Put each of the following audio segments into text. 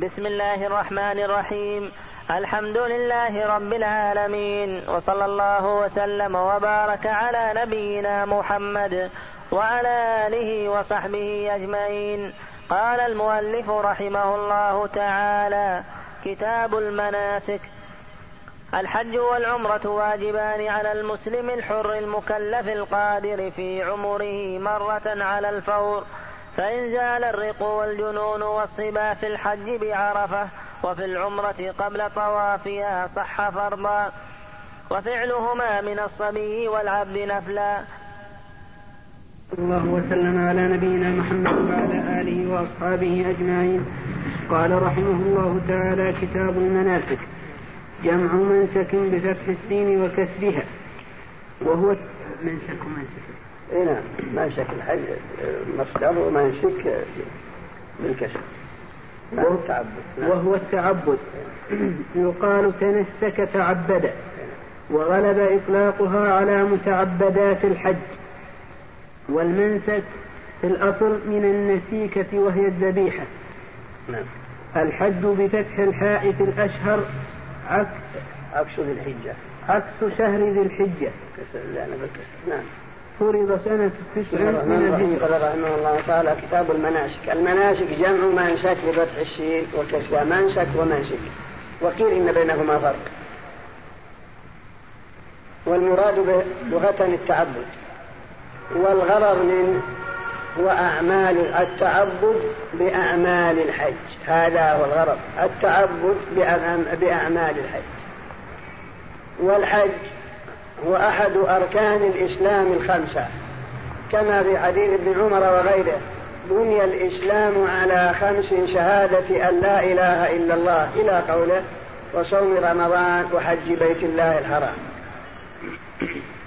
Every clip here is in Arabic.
بسم الله الرحمن الرحيم. الحمد لله رب العالمين. وصلى الله وسلم وبارك على نبينا محمد وعلى آله وصحبه أجمعين. قال المؤلف رحمه الله تعالى كتاب المناسك. الحج والعمرة واجبان على المسلم الحر المكلف القادر في عمره مرة على الفور. فإن زال الرق والجنون والصبا في الحج بعرفة وفي العمرة قبل طوافها صح فرضا وفعلهما من الصبي والعبد نفلا. الله وسلم على نبينا محمد وعلى آله وأصحابه أجمعين. قال رحمه الله تعالى كتاب المناسك جمع منسك بفتح السين وكسرها وهو منسك ومنسك اي نعم. منسك الحج مصدر ومنسك بالكسر وهو التعبد نعم. وهو التعبد. يقال تنسك تعبد. وغلب إطلاقها على متعبدات الحج. والمنسك في الأصل من النسيكة وهي الذبيحة. نعم. الحج بفتح الحاء في الأشهر عكس عكس ذي الحجة. عكس شهر ذي الحجة. نعم. فرض سنة تسع من الهجرة قال رحمه الله تعالى كتاب المناسك المناسك جمع منسك بفتح السين وكسرها منسك ومنسك وقيل إن بينهما فرق. والمراد به لغة التعبد. والغرض من وأعمال التعبد بأعمال الحج. هذا هو الغرض التعبد بأعمال الحج. والحج هو أحد أركان الإسلام الخمسة كما في حديث ابن عمر وغيره بني الإسلام على خمس شهادة أن لا إله إلا الله إلى قوله وصوم رمضان وحج بيت الله الحرام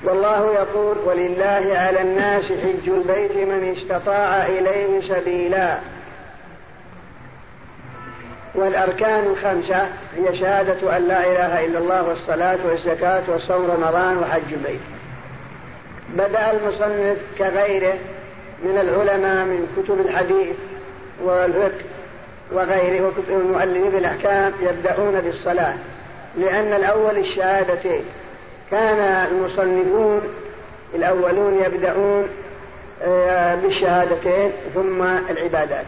والله يقول ولله على الناس حج البيت من استطاع إليه سبيلا والأركان الخمسة هي شهادة أن لا إله إلا الله والصلاة والزكاة والصوم رمضان وحج البيت. بدأ المصنف كغيره من العلماء من كتب الحديث والفقه وغيره وكتب المؤلفين بالأحكام يبدأون بالصلاة لأن الأول الشهادتين. كان المصنفون الأولون يبدأون آه، بالشهادتين ثم العبادات.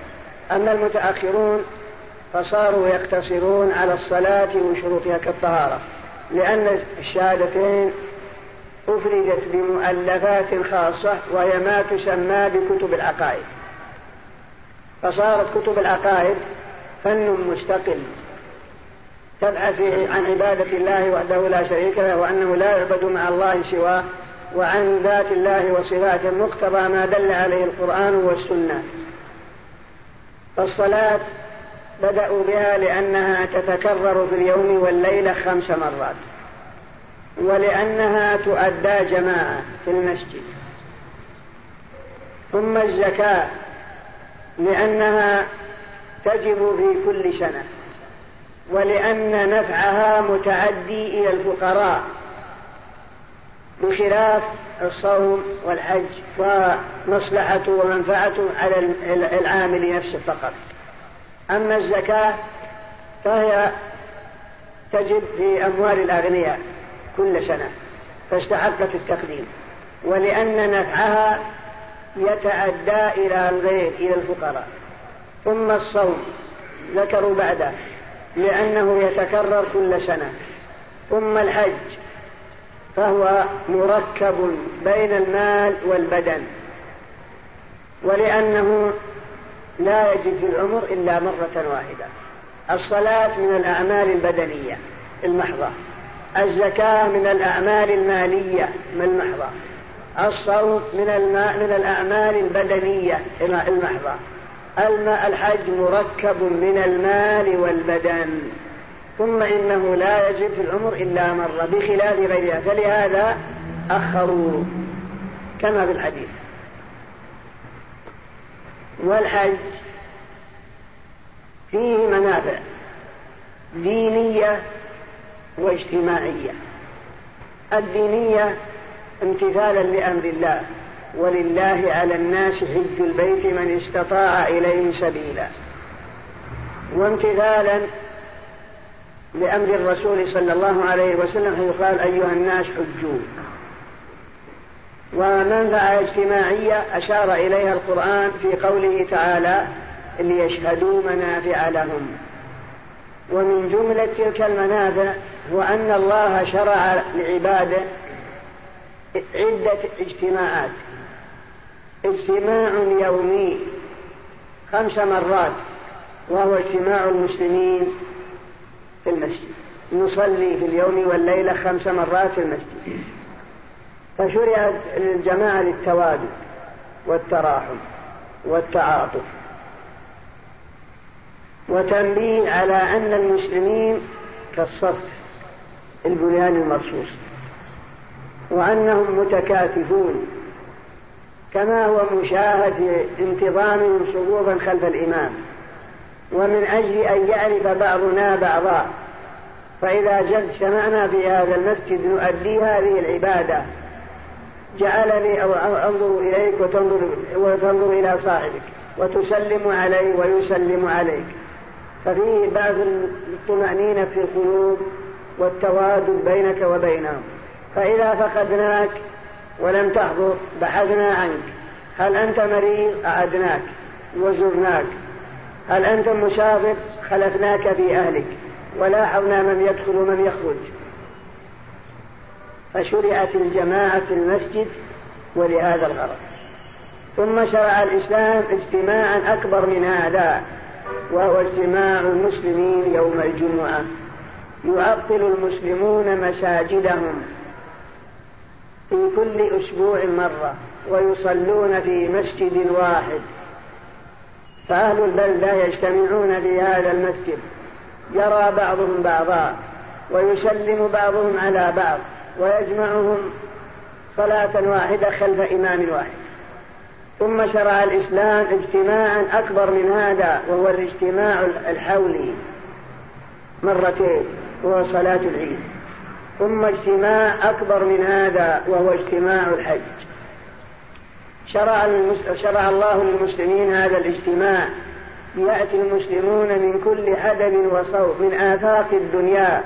أما المتأخرون فصاروا يقتصرون على الصلاة وشروطها كالطهارة لأن الشهادتين أفردت بمؤلفات خاصة وهي ما تسمى بكتب العقائد. فصارت كتب العقائد فن مستقل تبحث عن عبادة الله وحده لا شريك له وأنه لا يعبد مع الله سواه وعن ذات الله وصفاته مقتضى ما دل عليه القرآن والسنة. فالصلاة بدأوا بها لأنها تتكرر في اليوم والليلة خمس مرات ولأنها تؤدى جماعة في المسجد. ثم الزكاة لأنها تجب في كل سنة ولأن نفعها متعدي إلى الفقراء بخلاف الصوم والحج ومصلحته ومنفعته على العامل نفسه فقط. أما الزكاة فهي تجب في أموال الأغنياء كل سنة فاستحقت التقديم. ولأن نفعها يتعدى إلى الغير إلى الفقراء. ثم الصوم ذكروا بعده لأنه يتكرر كل سنة. ثم الحج فهو مركب بين المال والبدن. ولأنه لا يجد في العمر إلا مرة واحدة. الصلاة من الأعمال البدنية المحضة. الزكاة من الأعمال المالية المحضة. الصوم من الماء من الأعمال البدنية المحضة. الماء الحج مركب من المال والبدن. ثم إنه لا يجب في العمر إلا مرة بخلاف غيرها. فلهذا أخروا كما في الحديث. والحج فيه منافع دينية واجتماعية. الدينية امتثالا لأمر الله ولله على الناس حج البيت من استطاع إليه سبيلا. وامتثالا لأمر الرسول صلى الله عليه وسلم حيث قال أيها الناس حجوا. ومنفعة اجتماعية أشار إليها القرآن في قوله تعالى ليشهدوا منافع لهم. ومن جملة تلك المنافع هو أن الله شرع لعباده عدة اجتماعات. اجتماع يومي خمس مرات وهو اجتماع المسلمين في المسجد. نصلي في اليوم والليلة خمس مرات في المسجد. فشرعت الجماعة للتوادد والتراحم والتعاطف. وتنبيه على أن المسلمين كالصف البنيان المرصوص وأنهم متكاتفون كما هو مشاهد انتظامهم صفوفا خلف الإمام ومن أجل أن يعرف بعضنا بعضا. فإذا جد اجتمعنا في هذا المسجد نؤدي هذه العبادة جعلني أو أنظر إليك وتنظر, وتنظر إلى صاحبك وتسلم عليه ويسلم عليك. ففيه بعض الطمأنينة في القلوب والتوادد بينك وبينهم. فإذا فقدناك ولم تحضر بحثنا عنك. هل أنت مريض؟ أعدناك. وزرناك. هل أنت مسافر خلفناك في أهلك ولاحظنا من يدخل ومن يخرج. فشرعت الجماعة في المسجد ولهذا الغرض. ثم شرع الإسلام اجتماعا أكبر من هذا وهو اجتماع المسلمين يوم الجمعة. يعطل المسلمون مساجدهم في كل أسبوع مرة ويصلون في مسجد واحد. فأهل البلدة يجتمعون في هذا المسجد. يرى بعضهم بعضا ويسلم بعضهم على بعض. ويجمعهم صلاة واحدة خلف إمام واحد. ثم شرع الإسلام اجتماعا أكبر من هذا وهو الاجتماع الحولي. مرتين وهو صلاة العيد. ثم اجتماع أكبر من هذا وهو اجتماع الحج. شرع, المس... شرع الله للمسلمين هذا الاجتماع. يأتي المسلمون من كل حدب وصوب من آفاق الدنيا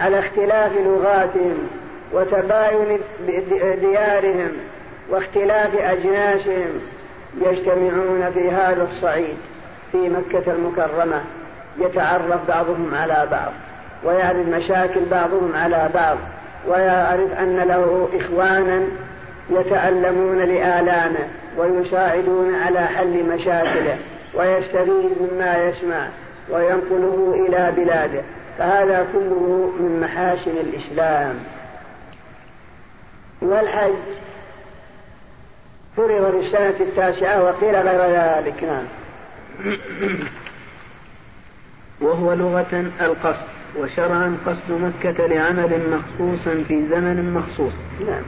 على اختلاف لغاتهم. وتباين ديارهم واختلاف أجناسهم يجتمعون في هذا الصعيد في مكة المكرمة يتعرف بعضهم على بعض ويعرف مشاكل بعضهم على بعض ويعرف أن له إخوانا يتألمون لآلامه ويساعدون على حل مشاكله ويستفيد مما يسمع وينقله إلى بلاده فهذا كله من محاسن الإسلام. والحج. فرض في السنة التاسعة وقيل غير ذلك نعم. وهو لغة القصد وشرعا قصد مكة لعمل مخصوص في زمن مخصوص. نعم.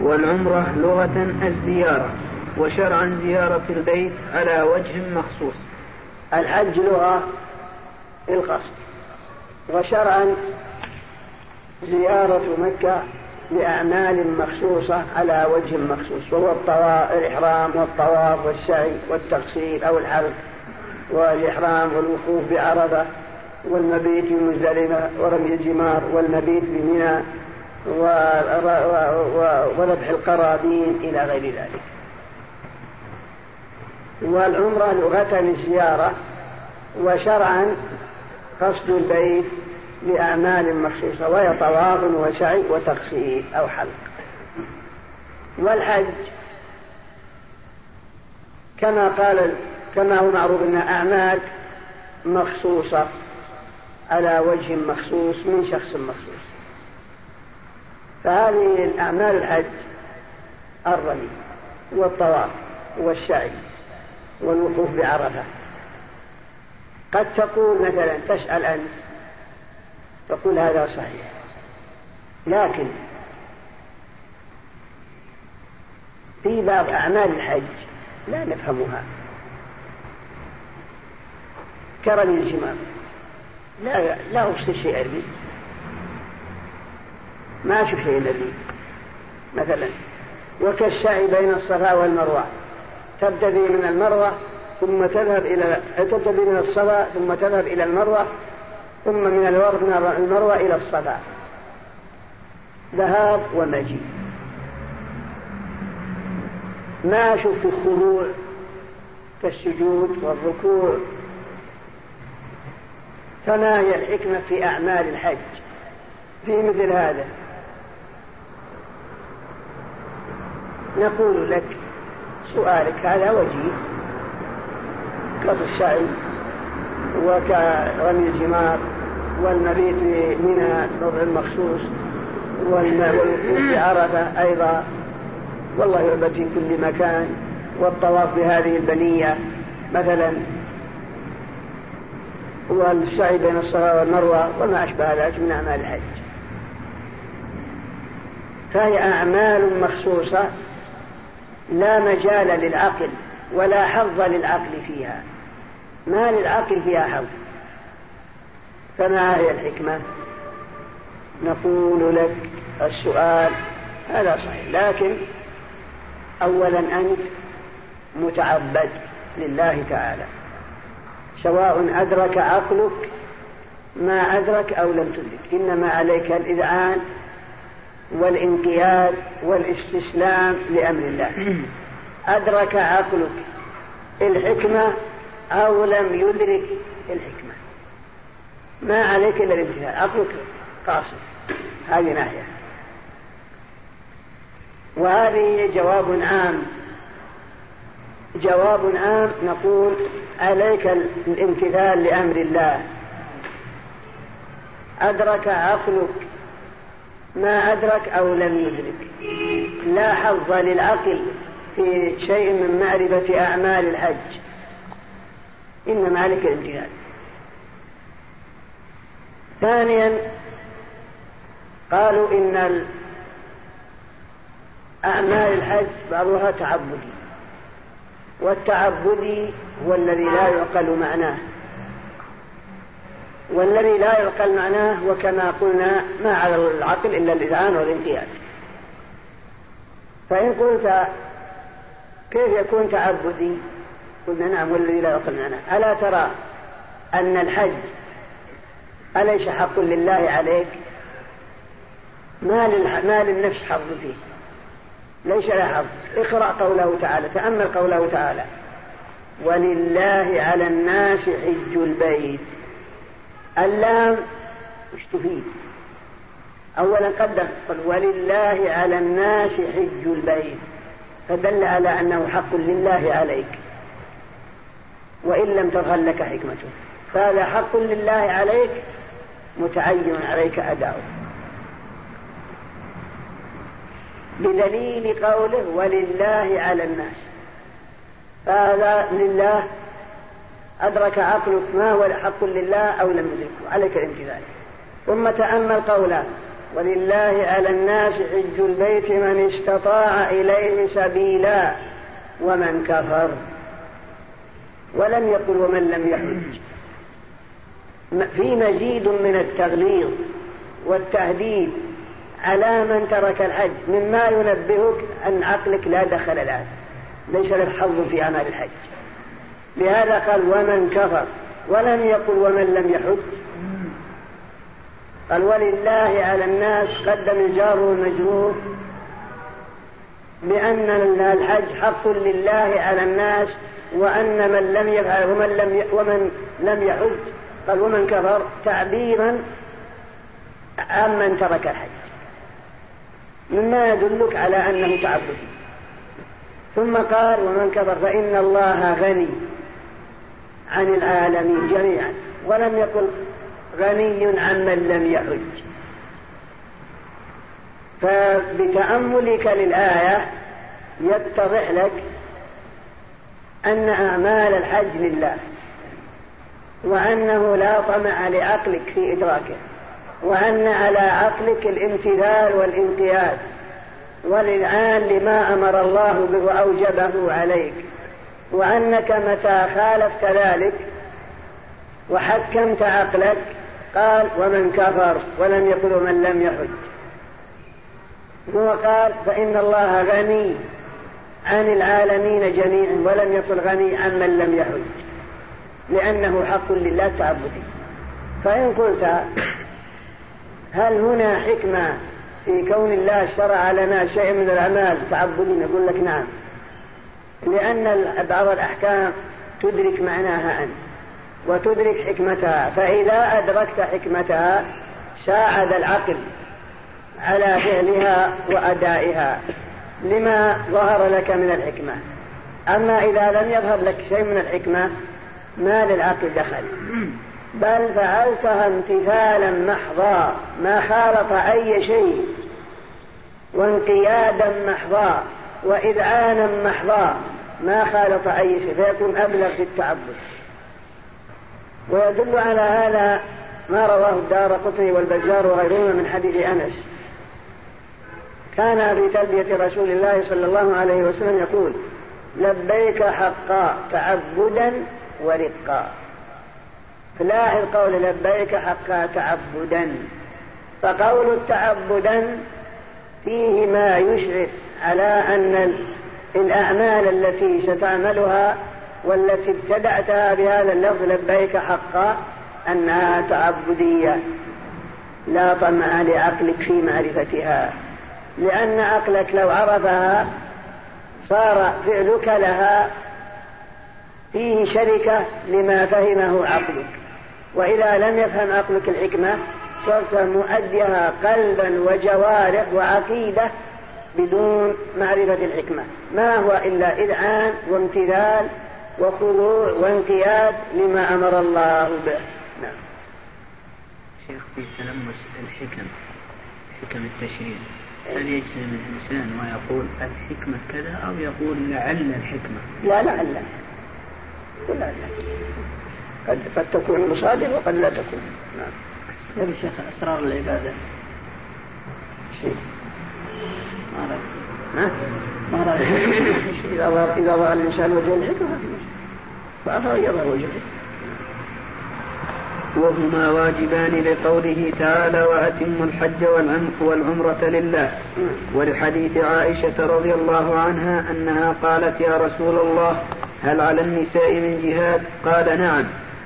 والعمرة لغة الزيارة وشرعا زيارة البيت على وجه مخصوص. الحج لغة القصد وشرعا زيارة مكة لأعمال مخصوصة على وجه مخصوص وهو الطواف الإحرام والطواف والسعي والتقصير أو الحلق والإحرام والوقوف بعرفة والمبيت بمزدلفة ورمي الجمار والمبيت بمنى وذبح القرابين إلى غير ذلك. والعمرة لغة الزيارة وشرعا قصد البيت لأعمال مخصوصة وهي طواف وسعي وتقصير أو حلق. والحج كما قال كما هو معروف أنها أعمال مخصوصة على وجه مخصوص من شخص مخصوص. فهذه الأعمال الحج الرمي والطواف والسعي والوقوف بعرفة. قد تقول مثلا تسأل أنت تقول هذا صحيح. لكن في بعض أعمال الحج لا نفهمها. كرمي الجمار لا لا أفصل شيء أرمي ما أشوف شيء أرمي مثلا وكالسعي بين الصفا والمروة. تبتدي من المروة ثم تذهب إلى تبتدي من الصفا ثم تذهب إلى المروة ثم من المروة إلى الصفا. ذهاب ومجيء. ما في الخضوع كالسجود والركوع. فما هي الحكمة في أعمال الحج؟ في مثل هذا. نقول لك سؤالك هذا وجيه. كالسعي وكرمي الجمار والمبيت منها موضع مخصوص والوقوف في عرفة أيضا. والله يعبد في كل مكان. والطواف بهذه البنية مثلا والسعي بين الصفا والمروة وما أشبه ذلك من أعمال الحج. فهي أعمال مخصوصة لا مجال للعقل ولا حظ للعقل فيها. ما للعقل فيها حظ. فما هي الحكمة؟ نقول لك السؤال هذا صحيح لكن أولا أنت متعبد لله تعالى. سواء أدرك عقلك ما أدرك أو لم تدرك. إنما عليك الإذعان والانقياد والاستسلام لأمر الله. أدرك عقلك. الحكمة أو لم يدرك الحكمة. ما عليك إلا الامتثال عقلك قاصر هذه ناحية وهذه جواب عام. جواب عام نقول عليك الامتثال لأمر الله. أدرك عقلك ما أدرك أو لم يدرك. لا حظ للعقل في شيء من معرفة أعمال الحج. إنما عليك الامتثال ثانيا قالوا إن أعمال الحج بعضها تعبدي. والتعبدي هو الذي لا يعقل معناه. والذي لا يعقل معناه وكما قلنا ما على العقل إلا الإذعان والانقياد فإن قلت كيف يكون تعبدي؟ قلنا نعم والذي لا يعقل معناه. ألا ترى أن الحج أليس حق لله عليك؟ ما, ما للنفس حظ فيه. ليس له حظ. اقرأ قوله تعالى تأمل قوله تعالى ولله على الناس حج البيت. اللام وش تفيد؟ أولا قدم ولله على الناس حج البيت. فدل على أنه حق لله عليك. وإن لم تظهر لك حكمته. فهذا حق لله عليك متعين عليك أداؤه. بدليل قوله ولله على الناس. فهذا لله أدرك عقلك ما هو حق لله أو لم يدركه. عليك الامتثال ثم تأمل قوله ولله على الناس حج البيت من استطاع إليه سبيلا ومن كفر. ولم يقل ومن لم يحج. في مزيد من التغليظ والتهديد على من ترك الحج مما ينبهك أن عقلك لا دخل الآن. ليس له حظ في أعمال الحج. لهذا قال ومن كفر. ولم يقل ومن لم يحج. قال ولله على الناس قدم الجار والمجرور بأن الحج حق لله على الناس وأن من لم يفعل ومن لم ومن لم يحج قال ومن كفر تعبيرا عمن ترك الحج. مما يدلك على أنه تعبد. ثم قال ومن كفر فإن الله غني عن العالمين جميعا ولم يقل غني عمن لم يحج. فبتأملك للآية يتضح لك أن أعمال الحج لله وأنه لا طمع لعقلك في إدراكه وأن على عقلك الامتثال والانقياد والإذعان لما أمر الله به وأوجبه عليك وأنك متى خالفت ذلك وحكمت عقلك قال ومن كفر ولم يقل من لم يحج هو قال فإن الله غني عن العالمين جميعا ولم يقل غني عمن لم يحج لأنه حق لله تعبدي فإن قلت هل هنا حكمة في كون الله شرع لنا شيء من الأعمال؟ تعبدي نقول لك نعم. لأن بعض الأحكام تدرك معناها أنت وتدرك حكمتها فإذا أدركت حكمتها ساعد العقل على فعلها وأدائها. لما ظهر لك من الحكمة. أما إذا لم يظهر لك شيء من الحكمة ما للعقل دخل. بل فعلتها امتثالا محضا ما خالط أي شيء. وانقيادا محضا وإذعانا محضا ما خالط أي شيء. فيكون أبلغ في التعبد. ويدل على هذا ما رواه الدار قطني والبزار وغيرهما من حديث أنس. كان في تلبية رسول الله صلى الله عليه وسلم يقول لبيك حقا تعبدا ورقا. فلاحظ قول لبيك حقا تعبدا. فقول تعبدا فيه ما يشعر على أن الأعمال التي ستعملها والتي ابتدأتها بهذا اللفظ لبيك حقا أنها تعبدية لا طمع لعقلك في معرفتها. لأن عقلك لو عرفها صار فعلك لها فيه شركة لما فهمه عقلك. وإذا لم يفهم عقلك الحكمة صرت مؤديها قلبا وجوارح وعقيدة بدون معرفة الحكمة. ما هو إلا إذعان وامتثال وخضوع وانقياد لما أمر الله به. نعم. شيخ في تلمس الحكم حكم التشريع. هل يجزم الإنسان ويقول الحكمة كذا أو يقول لعل الحكمة؟ لا لعل لا. قد قد تكون مصادر وقد لا تكون. نعم. يا شيخ أسرار العبادة. شيء. ما رأيك؟ ها؟ ما رأيك؟ إذا ظهر إذا ظهر الإنسان وجه الحكمة فأثر يظهر وجهه. وهما واجبان لقوله تعالى وأتموا الحج والعمرة لله. ولحديث عائشة رضي الله عنها أنها قالت يا رسول الله هل على النساء من جهاد؟ قال نعم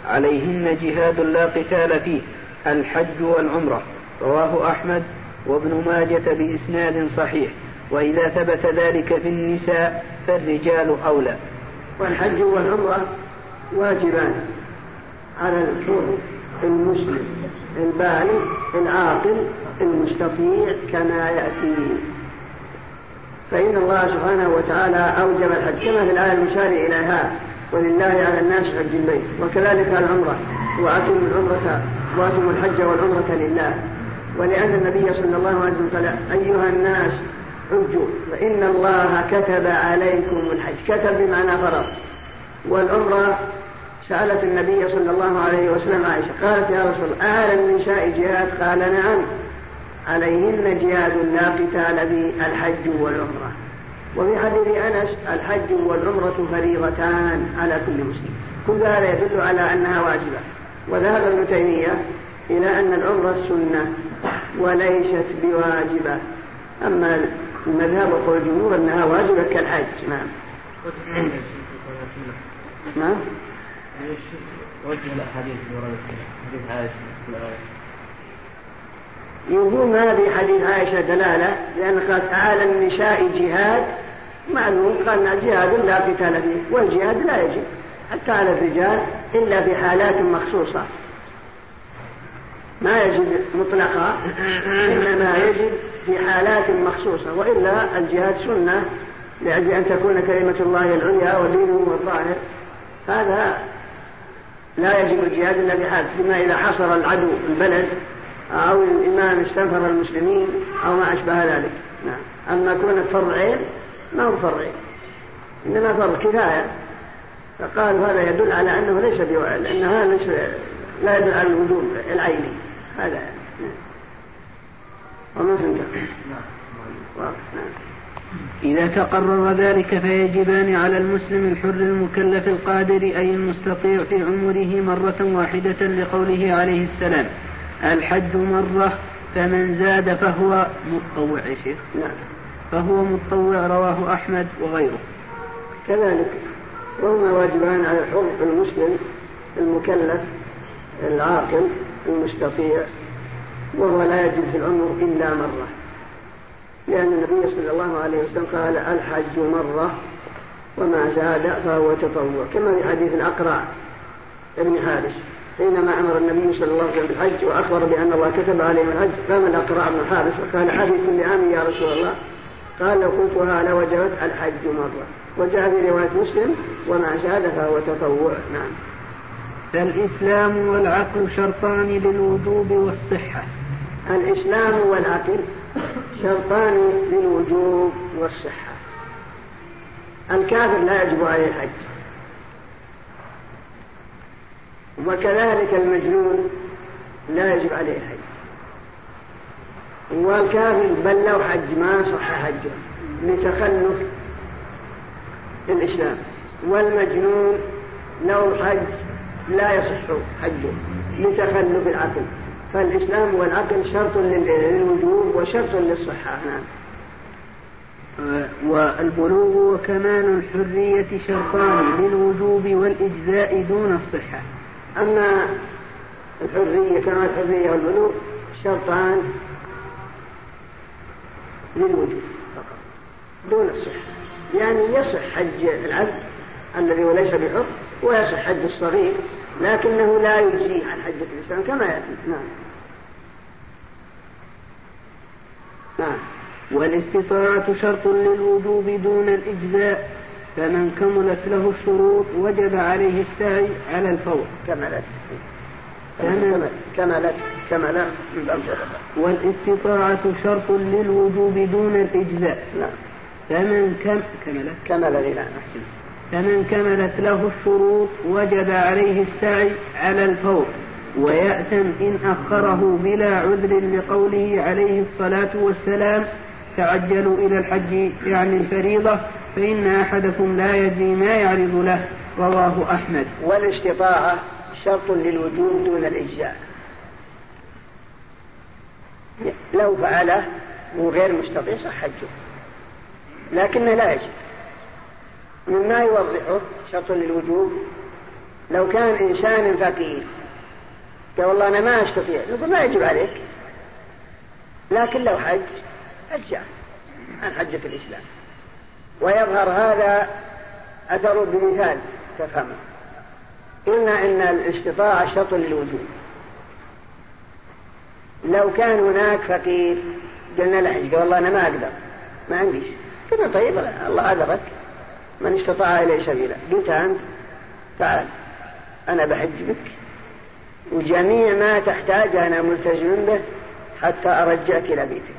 عليهن جهاد لا قتال فيه الحج والعمرة. رواه أحمد وابن ماجة بإسناد صحيح. وإذا ثبت ذلك في النساء فالرجال أولى. والحج والعمرة واجبان على الحر. المسلم البالغ العاقل المستطيع كما يأتي. فإن الله سبحانه وتعالى أوجب الحج كما في الآية المشار إليها ولله على الناس حج البيت وكذلك العمرة وأتم العمرة وأتم الحج والعمرة لله ولأن النبي صلى الله عليه وسلم قال أيها الناس حجوا فإن الله كتب عليكم الحج كتب بمعنى فرض. والعمرة سألت النبي صلى الله عليه وسلم عائشة قالت يا رسول الله أهل النساء جهاد؟ قال نعم. عليهن جهاد لا قتال به الحج والعمرة. وفي حديث أنس الحج والعمرة فريضتان على كل مسلم. كل هذا يدل على أنها واجبة. وذهب ابن تيمية إلى أن العمرة سنة وليست بواجبة. أما المذهب وقول الجمهور أنها واجبة كالحج نعم. نعم. وجه الاحاديث حديث عائشة. يقول ما في حديث عائشة دلالة لأن قالت على النساء جهاد معلوم قال جهاد لا قتال فيه والجهاد لا يجب. حتى على الرجال إلا في حالات مخصوصة. ما يجب مطلقا إنما يجب في حالات مخصوصة وإلا الجهاد سنة لأجل أن تكون كلمة الله العليا ودينه الظاهر. هذا لا يجب الجهاد إلا بحال بما إذا حصر العدو البلد أو الإمام استنفر المسلمين أو ما أشبه ذلك. نعم. أما كون فرض عين ما هو فرض عين. إنما فرض كفاية. فقالوا هذا يدل على أنه ليس بوعد لأن هذا ليس لا يدل على الوجود العيني. هذا. نعم. وما فهمت؟ نعم. إذا تقرر ذلك فيجبان على المسلم الحر المكلف القادر أي المستطيع في عمره مرة واحدة لقوله عليه السلام الحج مرة فمن زاد فهو متطوع يا شيخ. نعم. فهو متطوع رواه أحمد وغيره. كذلك وهما واجبان على الحر المسلم المكلف العاقل المستطيع وهو لا يجب في العمر إلا مرة. لأن النبي صلى الله عليه وسلم قال الحج مرة وما زاد فهو تطوع كما في حديث الأقرع ابن حارس حينما أمر النبي صلى الله عليه وسلم بالحج وأخبر بأن الله كتب عليهم الحج قام الأقرع بن حارس وقال حج كل عام يا رسول الله؟ قال لو قلتها لوجبت الحج مرة وجاء في رواية مسلم وما زاد فهو تطوع نعم. فالإسلام والعقل شرطان للوجوب والصحة. الإسلام والعقل شرطان للوجوب والصحة. الكافر لا يجب عليه الحج. وكذلك المجنون لا يجب عليه الحج. والكافر بل لو حج ما صح حجه لتخلف الإسلام. والمجنون لو حج لا يصح حجه لتخلف العقل. فالإسلام والعقل شرط للوجوب وشرط للصحة. نعم. والبلوغ وكمال الحرية شرطان للوجوب والإجزاء دون الصحة. أما الحرية كمال الحرية والبلوغ شرطان للوجوب فقط دون الصحة. يعني يصح حج العبد الذي هو ليس بحر ويصح حج الصغير لكنه لا يجزيه عن حجة الإسلام كما يأتي. نعم. نعم. والاستطاعة شرط للوجوب دون الإجزاء فمن كملت له الشروط وجب عليه السعي على الفور. كملت. كملت. كملت. كملت. والاستطاعة شرط للوجوب دون الإجزاء. نعم. فمن كم كملت. كمل أحسن. فمن كملت له الشروط وجب عليه السعي على الفور. ويأتم إن أخره بلا عذر لقوله عليه الصلاة والسلام تعجلوا إلى الحج يعني الفريضة فإن أحدكم لا يدري ما يعرض له رواه أحمد. والاستطاعة شرط للوجود دون الإجزاء. لو فعله وغير مستطيع صح حجه. لكنه لا يجب. مما يوضحه شرط للوجوب لو كان إنسان فقير قال والله أنا ما أستطيع. نقول ما يجب عليك. لكن لو حج أجزاء عن حجة الإسلام. ويظهر هذا أثر بمثال تفهمه. قلنا إن الاستطاعة شرط للوجود. لو كان هناك فقير قلنا له قال والله أنا ما أقدر ما عنديش قلنا طيب الله أذرك من استطاع إليه سبيلا. قلت أنت تعال أنا بحج بك. وجميع ما تحتاج أنا ملتزم به حتى أرجعك إلى بيتك.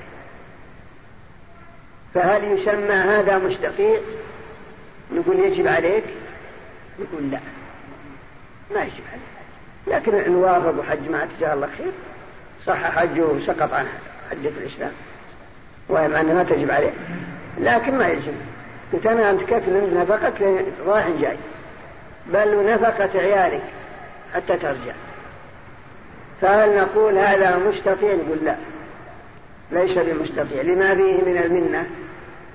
فهل يسمى هذا مستطيع نقول يجب عليك؟ يقول لا. ما يجب عليك. لكن إن وافق وحج معك جزاه الله خير. صح حجه وسقط عن حجة الإسلام. وهي مع ما تجب عليه. لكن ما يجب. قلت أنا أنت كفل نفقك؟ رايح جاي. بل نفقة عيالك حتى ترجع. فهل نقول هذا مستطيع نقول لا؟ ليس بمستطيع لما فيه من المنة.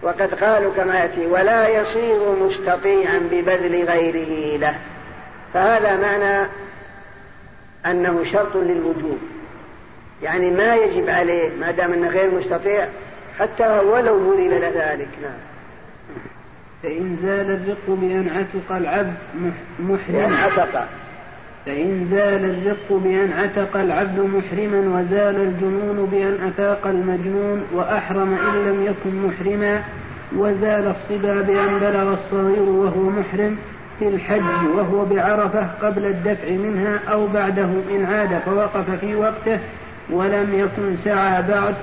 وقد قالوا كما يأتي ولا يصير مستطيعا ببذل غيره له. فهذا معنى أنه شرط للوجوب. يعني ما يجب عليه ما دام أنه غير مستطيع حتى ولو بذل ذلك. نعم. فإن زال الرق بأن عتق العبد محرما عتق. فإن زال الرق بأن عتق العبد محرما وزال الجنون بأن أفاق المجنون وأحرم إن لم يكن محرما وزال الصبا بأن بلغ الصغير وهو محرم في الحج وهو بعرفة قبل الدفع منها أو بعده إن عاد فوقف في وقته ولم يكن سعى بعد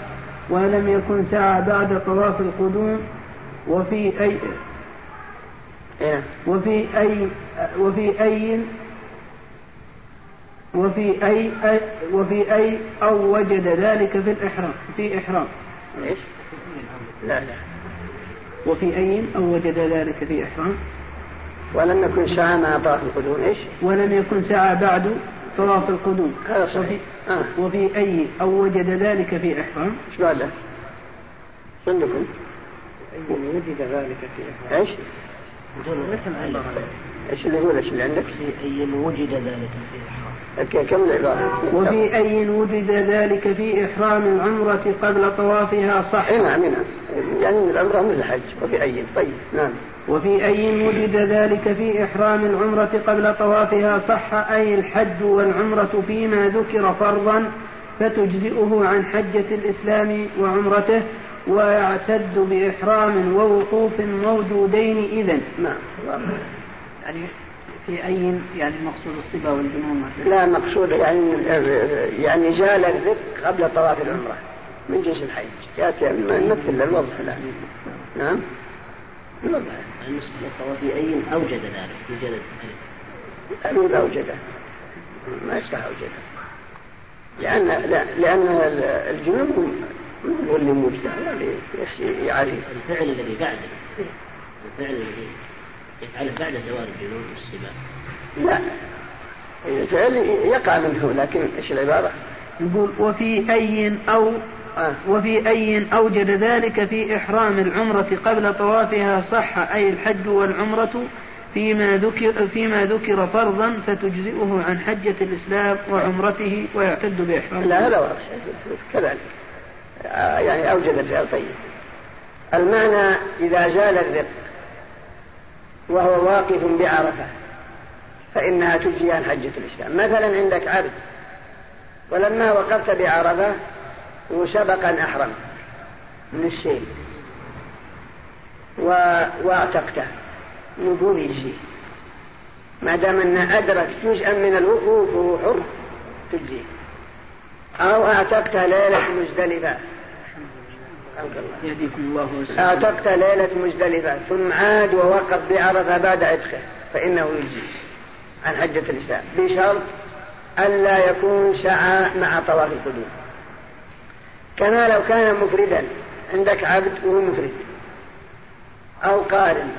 ولم يكن سعى بعد طواف القدوم وفي أي إيه. وفي أي وفي أي وفي أي, أي وفي أي أو وجد ذلك في الإحرام في إحرام إيش؟ لا لا وفي أي أو وجد ذلك في إحرام ولم يكن سعى مع طواف القدوم إيش؟ ولم يكن سعى بعد طواف القدوم هذا صحيح وفي, آه. وفي أي أو وجد ذلك في إحرام إيش بعده؟ عندكم وجد ذلك في إيش؟ إيش اللي يقول إيش اللي عندك؟ في أي وجد ذلك في إحرام كم العبارة؟ وفي أي وجد ذلك في إحرام العمرة قبل طوافها صح؟ نعم نعم. يعني العمرة من الحج وفي أي طيب نعم. وفي أي وجد ذلك في إحرام العمرة قبل طوافها صح؟ أي الحج والعمرة فيما ذكر فرضا فتجزئه عن حجة الإسلام وعمرته ويعتد بإحرام ووقوف موجودين إذا نعم يعني في أي يعني المقصود الصبا والجنون لا مقصود يعني يعني زال الرق قبل طواف العمرة من جنس الحج. يأتي مثل الوضح الآن. نعم؟ الوضح بالنسبة للطواف في أي أوجد ذلك؟ في زيادة الأمير أوجده. ما يصلح أوجده. لأن لا لأن الجنون هو اللي موجد يعني الفعل الذي بعده. الفعل الذي يفعله بعد زوال الجنون والسباق. لا. الفعل يقع منه لكن إيش العبارة؟ يقول وفي أي أو آه. وفي أي أوجد ذلك في إحرام العمرة قبل طوافها صح أي الحج والعمرة فيما ذكر فيما ذكر فرضا فتجزئه عن حجة الإسلام وعمرته ويعتد بإحرام لا هذا واضح. كذلك. آه، يعني أوجد الفعل طيب. المعنى إذا زال الرق وهو واقف بعرفة فإنها تجزي عن حجة الإسلام. مثلا عندك عبد ولما وقفت بعرفة وسبق أن أحرم من السيل و... واعتقته نقول يجزي ما دام أنه أدرك جزءا من الوقوف وهو حر تجزي أو أعتقته ليلة مزدلفة. الله أعتقت ليلة مزدلفة ثم عاد ووقف بعرفة بعد عتقه فإنه يجزي عن حجة الإسلام. بشرط ألا يكون سعى مع طواف القدوم. كما لو كان مفردا عندك عبد وهو مفرد أو قارن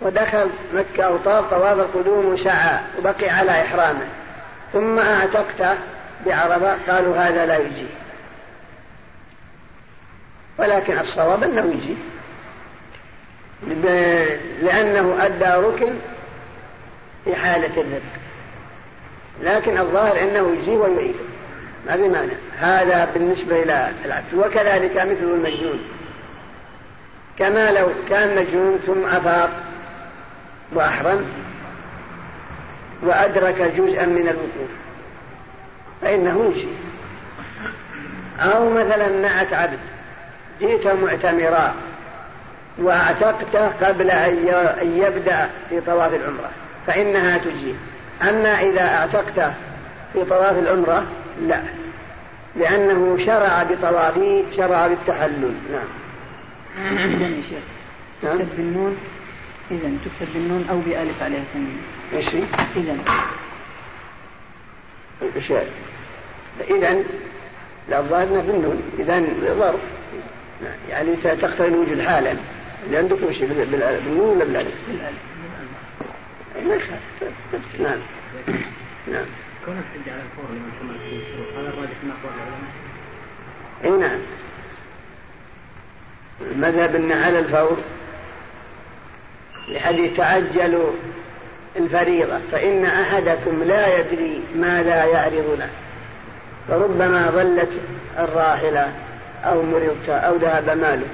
ودخل مكة وطاف طواف القدوم وسعى وبقي على إحرامه ثم أعتقت بعرفة قالوا هذا لا يجي. ولكن الصواب أنه يجي. لأنه أدى ركن في حالة الرزق لكن الظاهر أنه يجي ويعيد. ما بمعنى هذا بالنسبة إلى العبد. وكذلك مثل المجنون. كما لو كان مجنون ثم أفاق وأحرم وأدرك جزءا من الوقوف. فإنه يجي. أو مثلا نعت عبد. جئت معتمرا وأعتقت قبل أن يبدأ في طواف العمرة فإنها تجي. أما إذا أعتقت في طواف العمرة لا. لأنه شرع بطوافه شرع بالتحلل. نعم. إذا يا شيخ نعم. تكتب بالنون. إذا تكتب بالنون أو بألف عليها تنوين إيش إذا إيش إذا لا الظاهر بالنون إذا ظرف. يعني تقترن وجود حالا اللي عندكم شيء بالنون ولا بالالف؟ بالالف نعم. نعم. كون الحج على الفور فيه الشروط هذا الراجح من اقوال العلماء؟ اي نعم. المذهب إن على الفور. لحديث تعجلوا الفريضة. فإن أحدكم لا يدري ماذا يعرض له فربما ظلت الراحلة. أو مرضت أو ذهب مالك.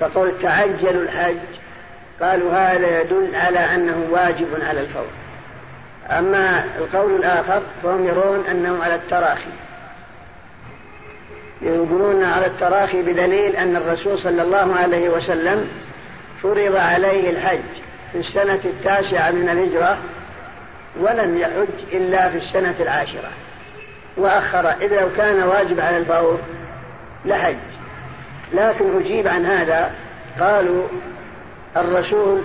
فقل تعجلوا الحج. قالوا هذا يدل على أنه واجب على الفور. أما القول الآخر فهم يرون أنه على التراخي. يقولون على التراخي بدليل أن الرسول صلى الله عليه وسلم فرض عليه الحج في السنة التاسعة من الهجرة ولم يحج إلا في السنة العاشرة. وأخر إذا كان واجب على الفور لحج لكن أجيب عن هذا قالوا الرسول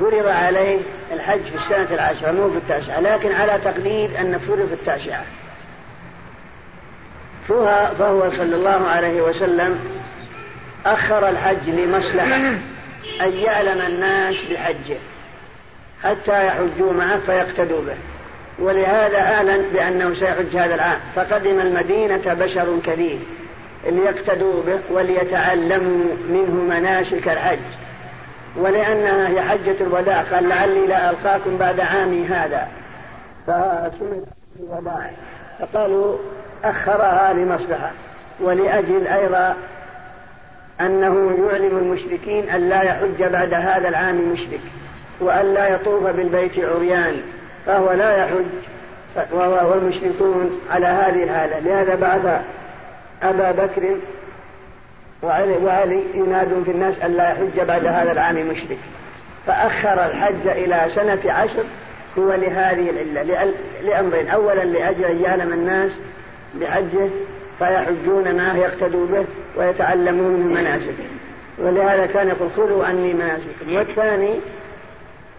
فرض عليه الحج في السنة العاشرة مو في التاسعة لكن على تقليد أن فرض في التاسعة. فهو صلى الله عليه وسلم أخر الحج لمصلحة أن يعلم الناس بحجه حتى يحجوا معه فيقتدوا به. ولهذا أعلن بأنه سيحج هذا العام. فقدم المدينة بشر كثير ليقتدوا به وليتعلموا منه مناسك الحج. ولأنها هي حجة الوداع قال لعلي لا ألقاكم بعد عامي هذا. فسمت الوداع. فقالوا أخرها لمصلحة. ولأجل أيضا أنه يعلم المشركين أن لا يحج بعد هذا العام مشرك وأن لا يطوف بالبيت عريان. فهو لا يحج. والمشركون على هذه الحالة. لهذا بعث أبا بكر وعلي, وعلي ينادون في الناس أن لا يحج بعد هذا العام مشرك. فأخر الحج إلى سنة عشر هو لهذه العلة. لأمرين. أولا لأجل أن يعلم الناس بحجه فيحجون معه يقتدوا به ويتعلمون من مناسك. ولهذا كان يقول خذوا عني مناسككم. والثاني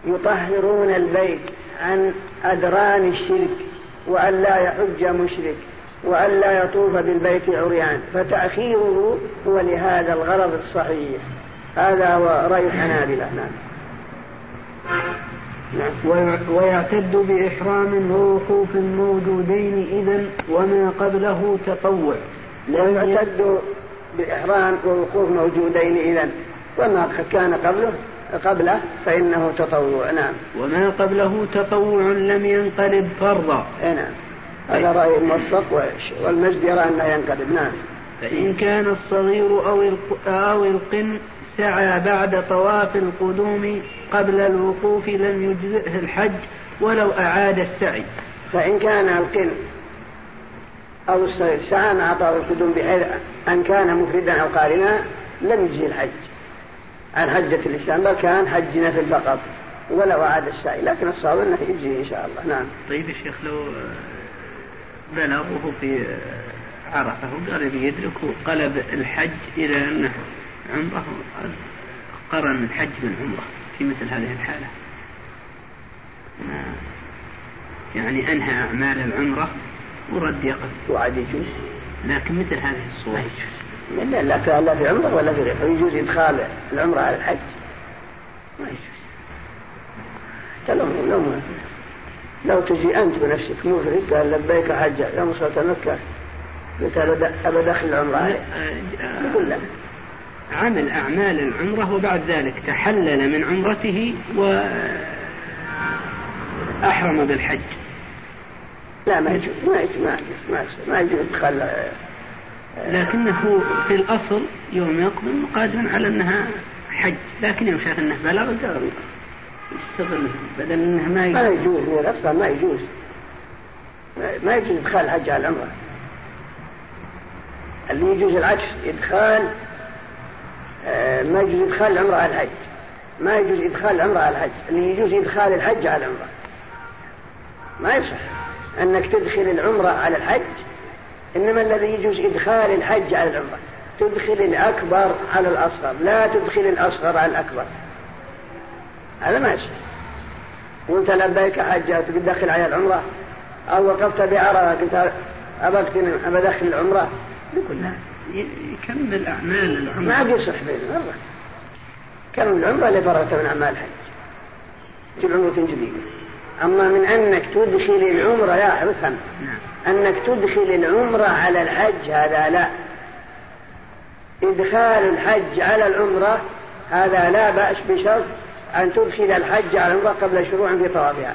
يطهرون البيت. عن أدران الشرك وأن لا يحج مشرك وأن لا يطوف بالبيت عريان فتأخيره هو لهذا الغرض الصحيح. هذا هو رأي الحنابلة. نعم. نعم. ويعتد بإحرام ووقوف موجودين إذا وما قبله تطوع. ويعتد بإحرام ووقوف موجودين إذا وما كان قبله قبله فإنه تطوع نعم. وما قبله تطوع لم ينقلب فرضا. نعم. هذا رأي الموفق والمجد يرى أنه ينقلب نعم. فإن كان الصغير أو أو القن سعى بعد طواف القدوم قبل الوقوف لم يجزئه الحج ولو أعاد السعي. فإن كان القن أو الصغير سعى مع طواف القدوم بحيث أن كان مفردا أو قارنا لم يجزي الحج. عن حجة الإسلام بل كان حج نفل فقط ولو أعاد السعي لكن الصواب أنه يجزي إن شاء الله. نعم. طيب يا شيخ لو بلغه في عرفة وقال يدرك وقلب الحج إلى أنه عمره قرن الحج بالعمرة في مثل هذه الحالة. يعني أنهى أعمال العمرة ورد يقف. وعد يجوز. لكن مثل هذه الصورة. لا لا لا في عمرة ولا في غيره. يجوز إدخال العمرة على الحج. ما يجوز. لو لو لو تجي أنت بنفسك مفرد قال لبيك حجة يوم وصلت مكة قلت أبى دخل العمرة. يقول لا. عمل أعمال العمرة وبعد ذلك تحلل من عمرته وأحرم بالحج. لا ما يجوز. ما يجوز ما يجوز ما يجوز لكنه في الأصل يوم يقدم قادم على أنها حج لكن يوم شاف أنه بلغ يستغل بدل أنه ما يجوز. ما يجوز من الأصل ما يجوز. ما يجوز إدخال الحج على العمرة. اللي يجوز العكس إدخال آه، ما يجوز إدخال العمرة على الحج. ما يجوز إدخال العمرة على الحج. اللي يجوز إدخال الحج على العمرة. ما يصح أنك تدخل العمرة على الحج إنما الذي يجوز إدخال الحج على العمرة. تدخل الأكبر على الأصغر لا تدخل الأصغر على الأكبر. هذا ما يصح وانت لبيك حجة تقول دخل على العمرة أو وقفت بعرفة قلت أبى أدخل العمرة. يقول لا يكمل أعمال العمرة. ما عاد يصح بين مرة كمل العمرة اللي فرغت من أعمال الحج؟ تجيب عمرة جديدة. أما من أنك تدخل العمرة يا افهم. نعم. أنك تدخل العمرة على الحج هذا لا. إدخال الحج على العمرة هذا لا بأس بشرط أن تدخل الحج على العمرة قبل شروع في طوافها.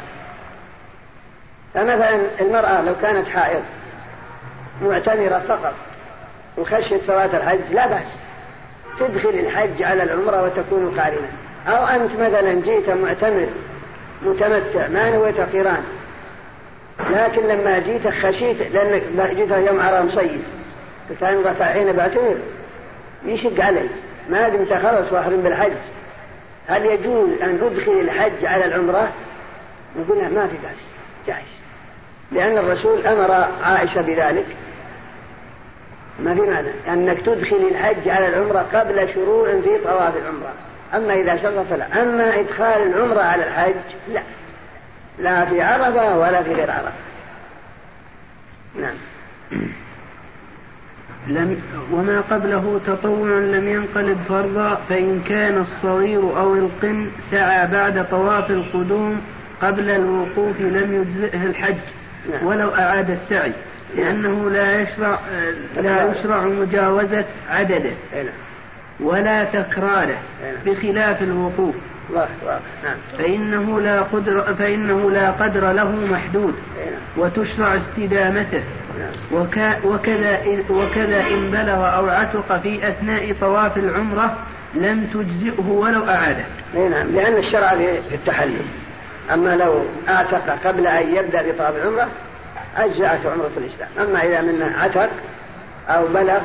فمثلا المرأة لو كانت حائض معتمرة فقط وخشيت فوات الحج لا بأس. تدخل الحج على العمرة وتكون قارنة أو أنت مثلا جيت معتمر متمتع ما نويت قيران لكن لما جيت خشيت لأنك جيت يوم عرى مصيف قلت أنا حين بعتمر يشق علي. ما دمت خلص واحرم بالحج. هل يجوز أن تدخل الحج على العمرة؟ نقول ما في بأس. جائز. لأن الرسول أمر عائشة بذلك. ما في معنى أنك تدخل الحج على العمرة قبل شروع في طواف العمرة. أما إذا شرط فلا أما إدخال العمرة على الحج لا. لا في عرفة ولا في غير عرفة. نعم. لم وما قبله تطوع لم ينقلب فرضا فإن كان الصغير أو القن سعى بعد طواف القدوم قبل الوقوف لم يجزئه الحج نعم. ولو أعاد السعي لأنه لا يشرع لا يشرع مجاوزة عدده. نعم. ولا تكراره نعم. بخلاف الوقوف. نعم. فإنه لا قدر فإنه لا قدر له محدود. وتشرع استدامته. وكذا وكذا إن بلغ أو عتق في أثناء طواف العمرة لم تجزئه ولو أعاده. نعم. لأن الشرع للتحلل أما لو أعتق قبل أن يبدأ بطواف العمرة أجزأته عمرة الإسلام. أما إذا منه عتق أو بلغ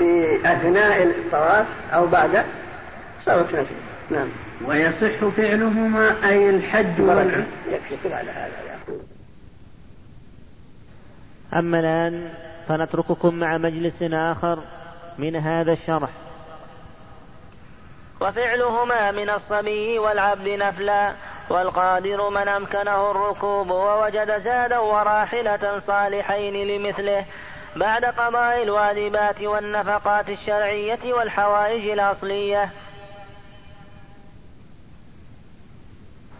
في أثناء الطواف أو بعد صارت نفسه نعم. ويصح فعلهما أي الحج والعمرة. يكفي على هذا أما الآن فنترككم مع مجلس آخر من هذا الشرح. وفعلهما من الصبي والعبد نفلا والقادر من أمكنه الركوب ووجد زادا وراحلة صالحين لمثله. بعد قضاء الواجبات والنفقات الشرعية والحوائج الأصلية.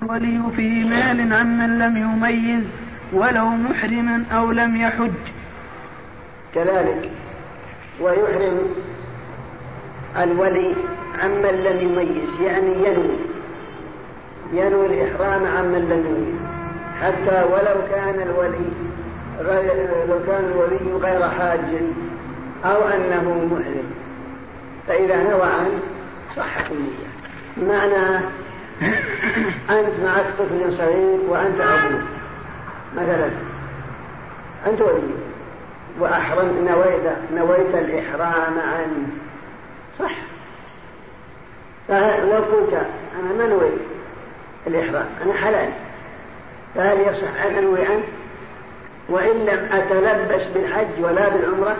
ولي في مال عمن لم يميز ولو محرما أو لم يحج. كذلك ويحرم الولي عمن لم يميز يعني ينوي ينوي الإحرام عمن لم يميز. حتى ولو كان الولي لو كان الولي غير حاج أو أنه محرم فإذا نوى عنه صحت النية. معنى أنت معك طفل صغير وأنت أبوه. مثلا أنت ولي. وأحرمت نويت نويت الإحرام عنه. صح. فلو قلت أنا ما نويت الإحرام أنا حلال. فهل يصح أن أنوي عنه؟ وإن لم أتلبس بالحج ولا بالعمرة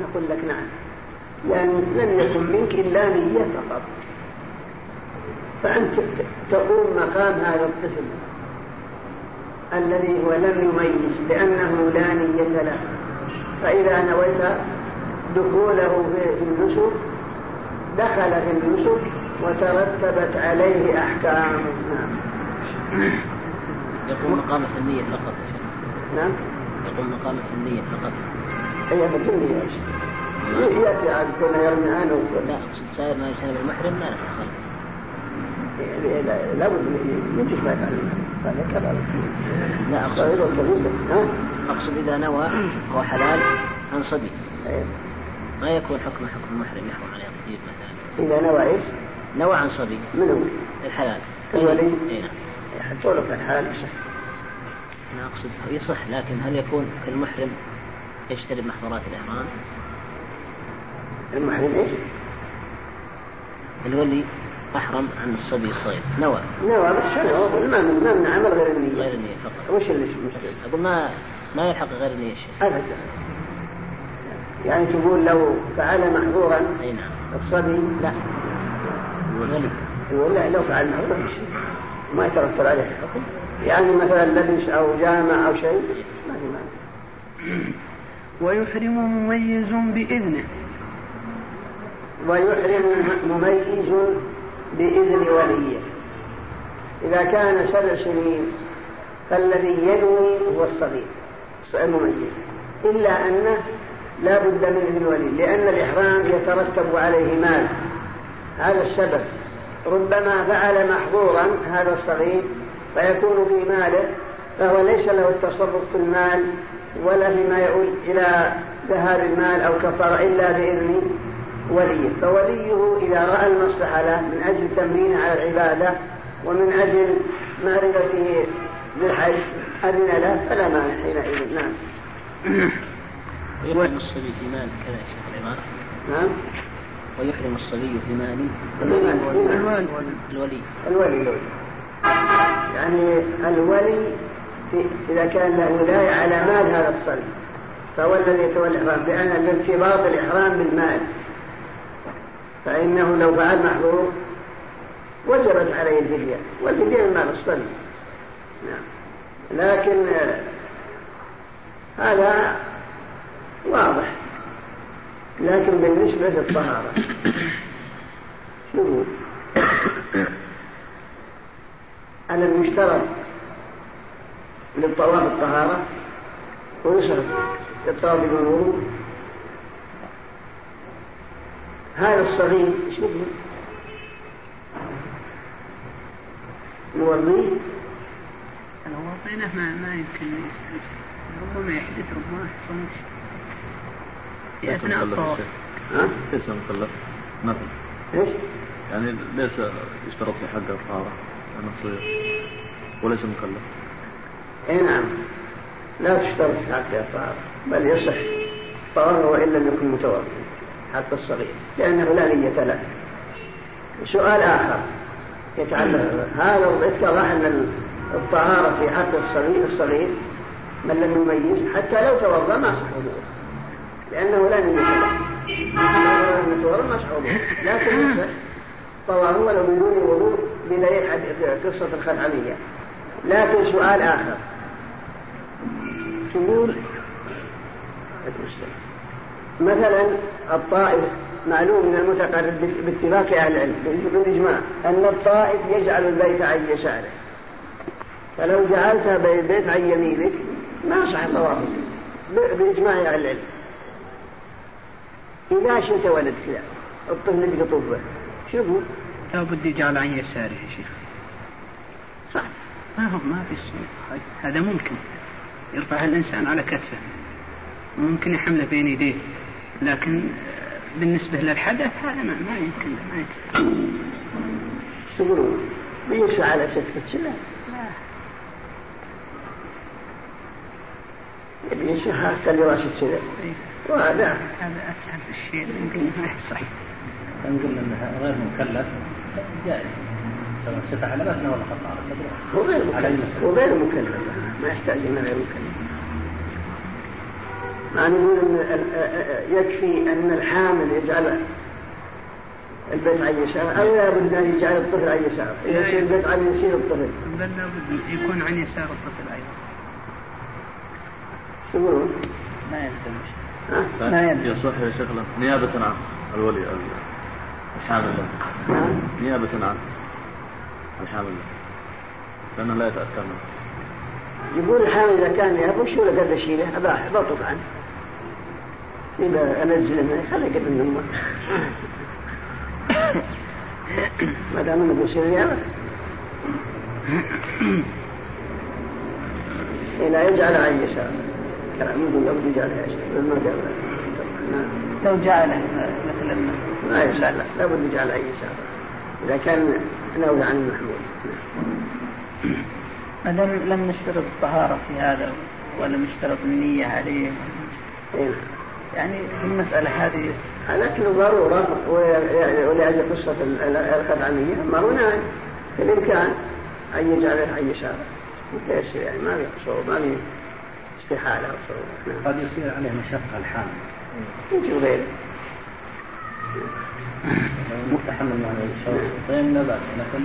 نقول لك نعم. لأن لم يكن منك إلا نية فقط. فأنت تقوم مقام هذا الطفل الذي هو لم يميز لأنه لا نية له. فإذا نويت دخوله في النسك دخل في النسك وترتبت عليه أحكام. نعم. يقوم مقام النية فقط. نعم. يقوم مقام النية فقط. هي بالنية يأتي عاد كنا يرمي عنه لا أقصد سائر ما يسمى المحرم لا لابد يجب ما يفعل هذا لا أقصد أقصد إذا نوى هو حلال عن صبي إيه. ما يكون حكم حكم المحرم يحرم عليه الطيب مثلا. إذا نوى إيش؟ نوى عن صبي من هو؟ الحلال. الولي؟ اي نعم. حتى لو كان حلال يصح أنا أقصد يصح لكن هل يكون كالمحرم يجتنب محظورات الإحرام؟ المحرم إيش؟ الولي أحرم عن الصبي الصغير. نوى. نوى بس شنو؟ ما من ما من عمل غير النية. غير النية فقط. وش اللي المشكلة؟ أقول ما ما يلحق غير النية شيء. أبدا. يعني تقول لو فعل محظورا أي نعم. الصبي؟ لا. الولي. الولي لو فعل محظورا ما يترتب عليه. الحكم يعني مثلا لبس أو جامع أو شيء ما في ويحرم مميز بإذنه. ويحرم مميز بإذن وليه. إذا كان سبع سنين فالذي ينوي هو الصغير. المميز إلا أنه لا بد من إذن ولي لأن الإحرام يترتب عليه مال. هذا السبب. ربما فعل محظورا هذا الصغير فيكون في ماله فهو ليس له التصرف في المال ولا فيما يؤول إلى ذهاب المال أو كفر إلا بإذن وليه. فوليه إذا رأى المصلحة له من أجل تمرينه على العبادة ومن أجل معرفته للحج أذن له فلا مانع حينئذ. نعم. ويحرم الصبي في مال كذا شيخ العبارة نعم. ويحرم الصبي في مال الولي الولي الولي. يعني الولي إذا كان له ولاية على مال هذا الصبي فهو الذي يتولى الإحرام لأن الارتباط الإحرام بالمال. فإنه لو فعل محظور وجبت عليه الفدية والفدية من مال الصبي نعم. لكن هذا واضح. لكن بالنسبة للطهارة شوفوا. أن المشترك للطواف الطهارة ويصرف الطواف بدون وضوء هذا الصغير إيش نقول؟ نوريه لو وضيناه ما ما يمكن ربما يحدث ربما ما يحصلش. في اثناء الطواف. ها؟ ليس مكلف. مثلا. إيش؟ يعني ليس يشترط في حقه الطهارة. صغير. وليس مكلف. أي نعم. لا تشترط حق الطهارة بل يصح. طهارة وإن لم يكن متوضئا حتى الصغير. لأنه لا نية له. سؤال آخر. يتعلق هذا اتضح أن الطهارة في حق الصغير الصغير من لم يميز حتى لو توضأ ما صح لأنه لا نية له. لو توضأ ما صح لكن يصح. ولو بدون وضوء بدليل قصة الخلعمية لكن سؤال آخر. تقول مثلا الطائف معلوم من المتقرب باتفاق أهل العلم بالإجماع أن الطائف يجعل البيت عن يساره. فلو جعلت البيت عن يمينك ما صح ب- بإجماع أهل العلم. إذا شئت ولد كذا الطفل اللي يطوف شوفوا لا بد يجعل عن يساره يا شيخ. صح ما هو ما في هذا ممكن. يرفع الإنسان على كتفه. ممكن يحمله بين يديه. لكن بالنسبة للحدث هذا ما, ما يمكن ما يمكن. تقولون بيسعى على سكة لا. يبي حتى لراسة سنة وهذا. هذا أسهل الشيء يمكن ما يصح. نقول إنها غير مكلف. جائز على متنه ولا خط على صدره هو غير على مكلف المسألة. هو غير مكلف ما يحتاج إلى غير مكلف مع نقول ان يكفي ان الحامل يجعل البيت عن يسار أو لابد ان يجعل الطفل عن يسار اذا يصير البيت عن يسير الطفل بل لابد يكون عن يسار الطفل أيضا شو يقولون؟ ما يلزم ها؟ ما يلزم. يصح يا شيخ له نيابة عن الولي ال- الحامل. له نعم. نيابة عن الحامل. له لأنه لا يتأثر منه. يقول الحامل إذا كان يهب شو له قد اشيله اباح بطل عنه إذا أنزل منه خليه قد من امه ما دام أنه بيصير نيابه إلى يجعل عن يسار كلام يقول لو يجعل عن يسار ما قال. نعم. لو جعله مثلا. ما لا لابد يجعل عن يسار إذا كان نوع عن المحمول ما دام لم نشترط الطهارة في هذا ولم نشترط النية عليه. إيه. يعني المسألة هذه لكن ضرورة ويعني ولأجل قصة ال- الخدعمية ما هنا في الإمكان أن يجعله عن يسار متيسر يعني ما في صعوبة ما في استحالة أو صعوبة. نعم. قد يصير عليه مشقة الحامل. يمكن غيره متحمل مع الشرطين لا بأس. لكن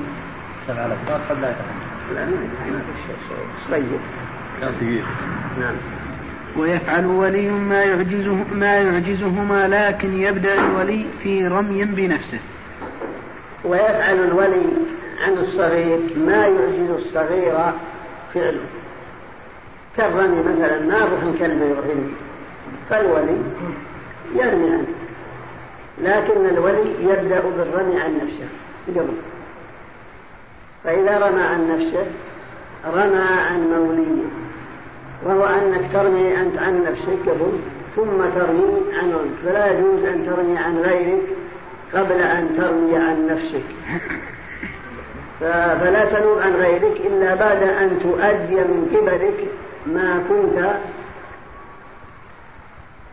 سبع الأفراد قد لا يتحمل. لا ما طيب. كان ثقيل نعم. ويفعل ولي ما يعجزه ما يعجزهما لكن يبدأ الولي في رمي بنفسه. ويفعل الولي عن الصغير ما يعجز الصغير فعله. كالرمي مثلا ما روح كلب يرمي فالولي يرمي عنه. لكن الولي يبدأ بالرمي عن نفسه قبل. فإذا رمى عن نفسه رمى عن موليه. وهو أنك ترمي أنت عن نفسك قبل ثم ترمي عن غيرك فلا يجوز أن ترمي عن غيرك قبل أن ترمي عن نفسك. فلا تنوب عن غيرك إلا بعد أن تؤدي من قبلك ما كنت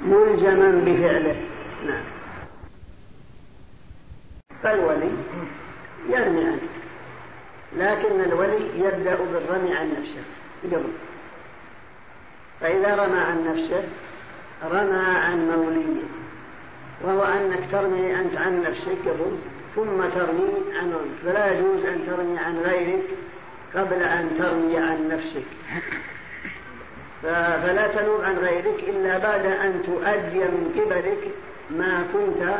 ملزما بفعله. نعم. فالولي يرمي عنه. لكن الولي يبدأ بالرمي عن نفسه. قبل فإذا رمى عن نفسه رمى عن موليه. وهو أنك ترمي أنت عن نفسك قبل ثم ترمي عن فلا يجوز أن ترمي عن غيرك قبل أن ترمي عن نفسك. فلا تنوب عن غيرك إلا بعد أن تؤدي من قبلك ما كنت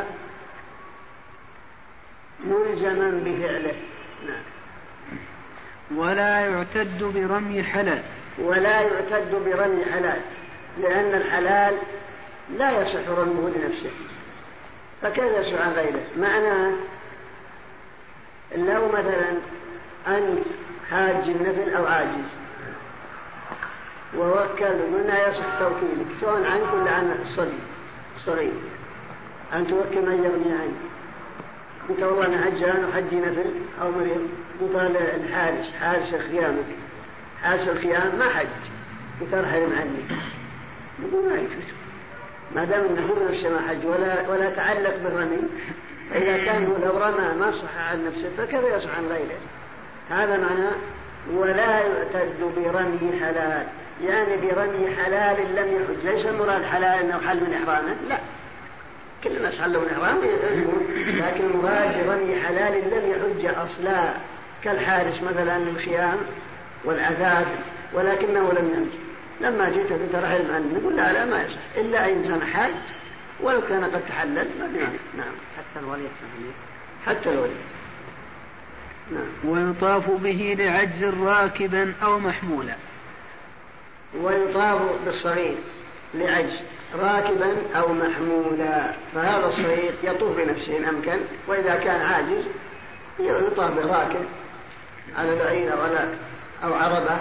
ملزما بفعله. نعم. ولا يعتد برمي حلال. ولا يعتد برمي حلال لأن الحلال لا يصح رميه لنفسه. فكيف يصح عن غيره؟ معناه لو مثلا أنت حاج النفل أو عاجز ووكل قلنا يصح توكيلك. سواء عنك ولا عن الصبي الصغير أن توكل من يغني عنك. قلت والله أنا عجان وحجي نفل أو مريض. قلت الحارس حارس خيامك حارس الخيام ما حج. قلت ارحل عني يقول ما يجوز. ما دام إنه هو نفسه ما حج ولا ولا تعلق بالرمي. فاذا كان هو لو رمى ما صح عن نفسه فكيف يصح عن غيره؟ هذا معناه ولا يعتد برمي حلال. يعني برمي حلال لم يحج. ليس المراد حلال إنه حل من إحرامه؟ لا. كل الناس حلوا من احرام لكن المراد برمي حلال لم يحج أصلا. كالحارس مثلا للخيام والعذاب ولكنه لم يحج لما جئت قلت رحل عني نقول لا لا ما يصح. إلا إن كان حاج. ولو كان قد تحلل ما نعم. حتى الولي حتى الولي. نعم. ويطاف به لعجز راكبا أو محمولا. ويطاف بالصغير لعجز راكبا أو محمولا. فهذا الصغير يطوف بنفسه إن أمكن وإذا كان عاجز يطاف براكب على بعير أو على أو عربة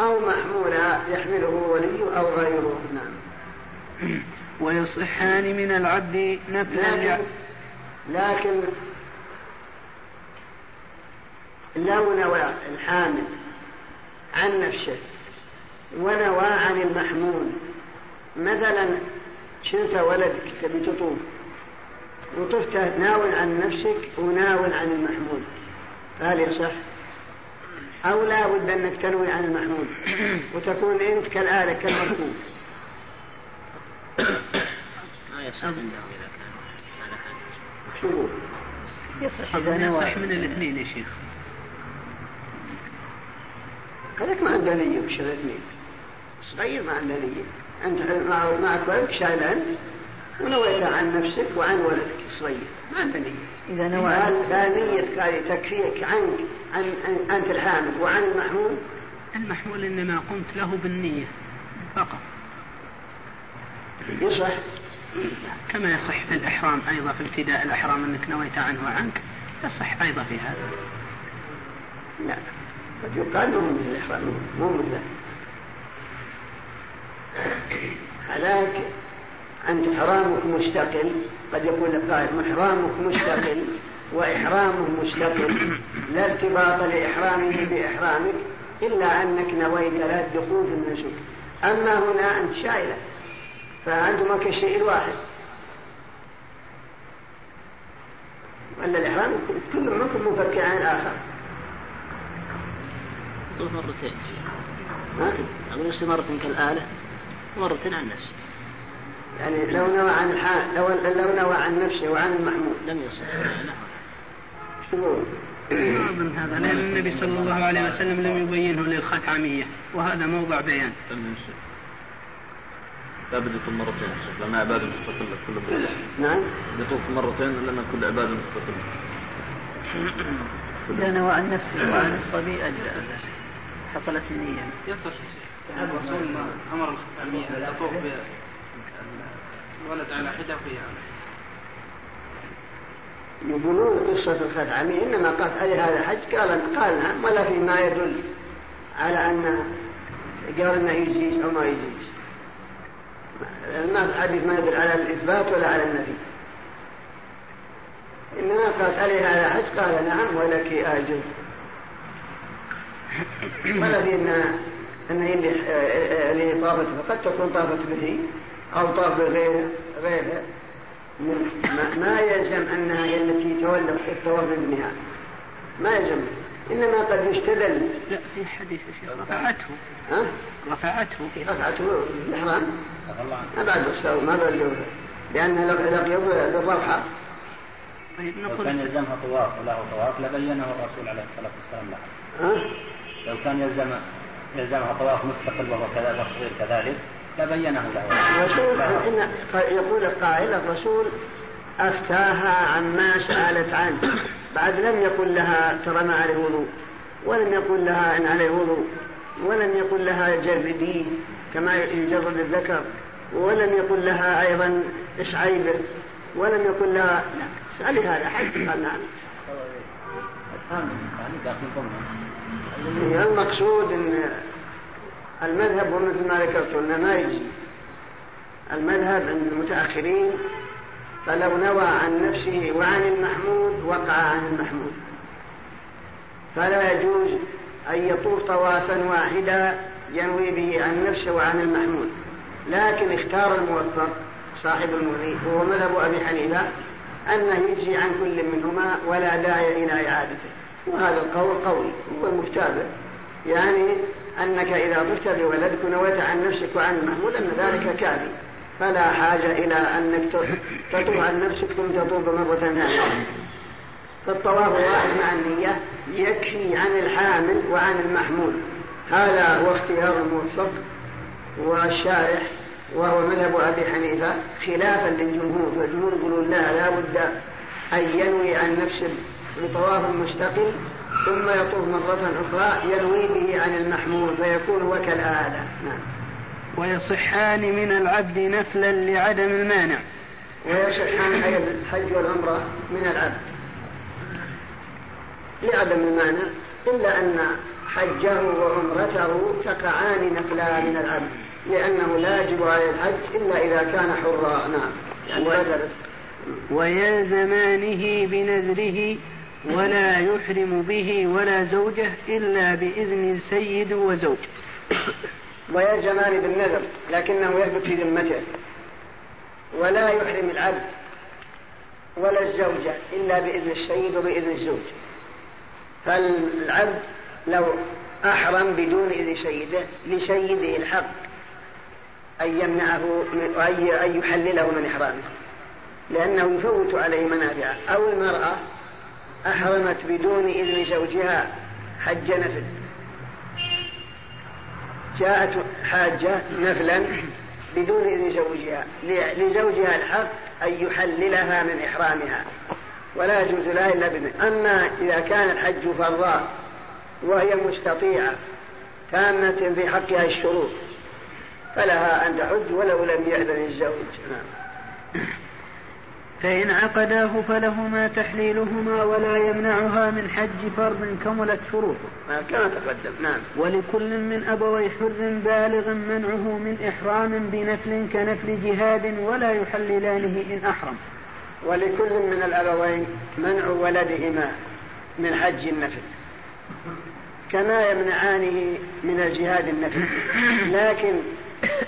أو محمولا يحمله ولي أو غيره. نعم. ويصحان من العبد نفلا. لكن, لكن لو نوى الحامل عن نفسه ونوى عن المحمول مثلا شلت ولدك تبي تطوف. وطفت ناو عن نفسك وناو عن المحمول هل يصح؟ أو لا بد أنك تنوي عن المحمود. وتكون أنت كالآلة كالمركوب. ما يصح إذا كان شو يصح إذا نوى. يصح من الاثنين يا شيخ. كذلك ما عنده نية وش الاثنين صغير ما عنده نية أنت معك ولد شايل أنت ونويت عن نفسك وعن ولدك صغير. ما عنده نية إذا نوى لا نية تكفيك عنك. عن, عن أنت الحامل وعن المحمول. المحمول إنما قمت له بالنية فقط. يصح. كما يصح في الإحرام أيضا في ابتداء الإحرام أنك نويت عنه وعنك. يصح أيضا في هذا. لا. قد يقال مو مثل الإحرام مو مثله هذاك أنت إحرامك مستقل قد يكون القائل محرامك مستقل وإحرامه مستقل لا ارتباط لإحرامه بإحرامك إلا أنك نويت لا الدخول في النسك أما هنا أنت شايلة فأنتما كالشيء الواحد وأن الإحرام كل منكم منفك عن الآخر. مرتين. ما أقول مرة كالآلة. مرة عن نفسه يعني لو نوى عن الحال لو لو نوى عن نفسه وعن المحمود. لم يصح. من هذا؟ لأن النبي صلى الله عليه وسلم لم يبينه للخثعمية وهذا موضع بيان. لا بد يطوف مرتين. لأنها عبادة مستقلة كل مرة نعم يطوف مرتين لأن كل عبادة مستقلة. إذا نوى عن نفسه وعن الصبي حصلت النية. يصح. الرسول أمر الخثعمية أن تطوف الولد على يقولون قصة الخدعمي إنما قالت أي هذا حج؟ قال قال نعم ولا في ما يدل على أن قال أنه يجيز أو ما يجيز. ما في حديث ما يدل على الإثبات ولا على النفي. إنما قالت ألي هذا حج؟ قال نعم ولك آجر ولا في أن أن اللي طافت فقد تكون طافت به أو طاف بغيره غيره ما يلزم أنها هي التي تولد الطواف بها ما يلزم. إنما قد يستدل لا في حديث يا شيخ رفعته. ها؟ رفعته. رفعته. الإحرام ما بعد ما بعد لأن لقيه بالروحة طيب لو كان يلزمها طواف وله طواف لبينه الرسول عليه الصلاة والسلام لها ها؟ لو كان يلزم يلزمها طواف مستقل وهو كذلك صغير كذلك لبينه له. الرسول يقول القائل الرسول أفتاها عما سألت عنه. بعد لم يقل لها ترى ما عليه وضوء ولم يقل لها إن عليه وضوء ولم يقل لها جردي كما يجرد الذكر ولم يقل لها أيضا عيبه ولم يقل لها سألي هذا حج قال نعم. المقصود إن المذهب ومثل ما ذكرت انه ما يجي. المذهب عند المتأخرين فلو نوى عن نفسه وعن المحمود وقع عن المحمود. فلا يجوز أن يطوف طوافا واحدا ينوي به عن نفسه وعن المحمود. لكن اختار الموفق صاحب المغني وهو مذهب أبي حنيفة أنه يجزي عن كل منهما ولا داعي إلى إعادته. وهذا القول قوي هو المفتابع يعني أنك إذا طفت بولدك ونويت عن نفسك وعن المحمول أن ذلك كافي فلا حاجة إلى أنك تطوف عن نفسك ثم تطوف مرة ثانية. فالطواف واحد مع النية يكفي عن الحامل وعن المحمول. هذا هو اختيار الموفق والشارح وهو مذهب أبي حنيفة خلافا للجمهور. فالجمهور يقولون لا لا بد أن ينوي عن نفسه بطواف مستقل ثم يطوف مرة أخرى ينوي به عن المحمول فيكون وكالآلة نعم. ويصحان من العبد نفلا لعدم المانع. ويصحان أي الحج والعمرة من العبد لعدم المانع إلا أن حجه وعمرته تقعان نفلا من العبد لأنه لا يجب عليه الحج إلا إذا كان حرا. نعم. يعني ويلزمانه بنذره ولا يحرم به ولا زوجه إلا بإذن سيد وزوج ويلزمان بالنذر لكنه يثبت في ذمته. ولا يحرم العبد ولا الزوجة إلا بإذن السيد وبإذن الزوج. فالعبد لو أحرم بدون إذن سيده لسيده الحق أن يمنعه أن يحلله من إحرامه. لأنه يفوت عليه منافعه. أو المرأة أحرمت بدون إذن زوجها حج نفل. جاءت حاجة نفلا بدون إذن زوجها لزوجها الحق أن يحللها من إحرامها. ولا يجوز لها إلا بإذن أما إذا كان الحج فرضا وهي مستطيعة تامة في حقها الشروط فلها أن تحج ولو لم يأذن الزوج. نعم. فإن عقداه فلهما تحليلهما ولا يمنعها من حج فرض كملت شروطه. كما تقدم نعم. ولكل من أبوي حر بالغ منعه من إحرام بنفل كنفل جهاد ولا يحللانه إن أحرم. ولكل من الأبوين منع ولدهما من حج النفل كما يمنعانه من الجهاد النفل. لكن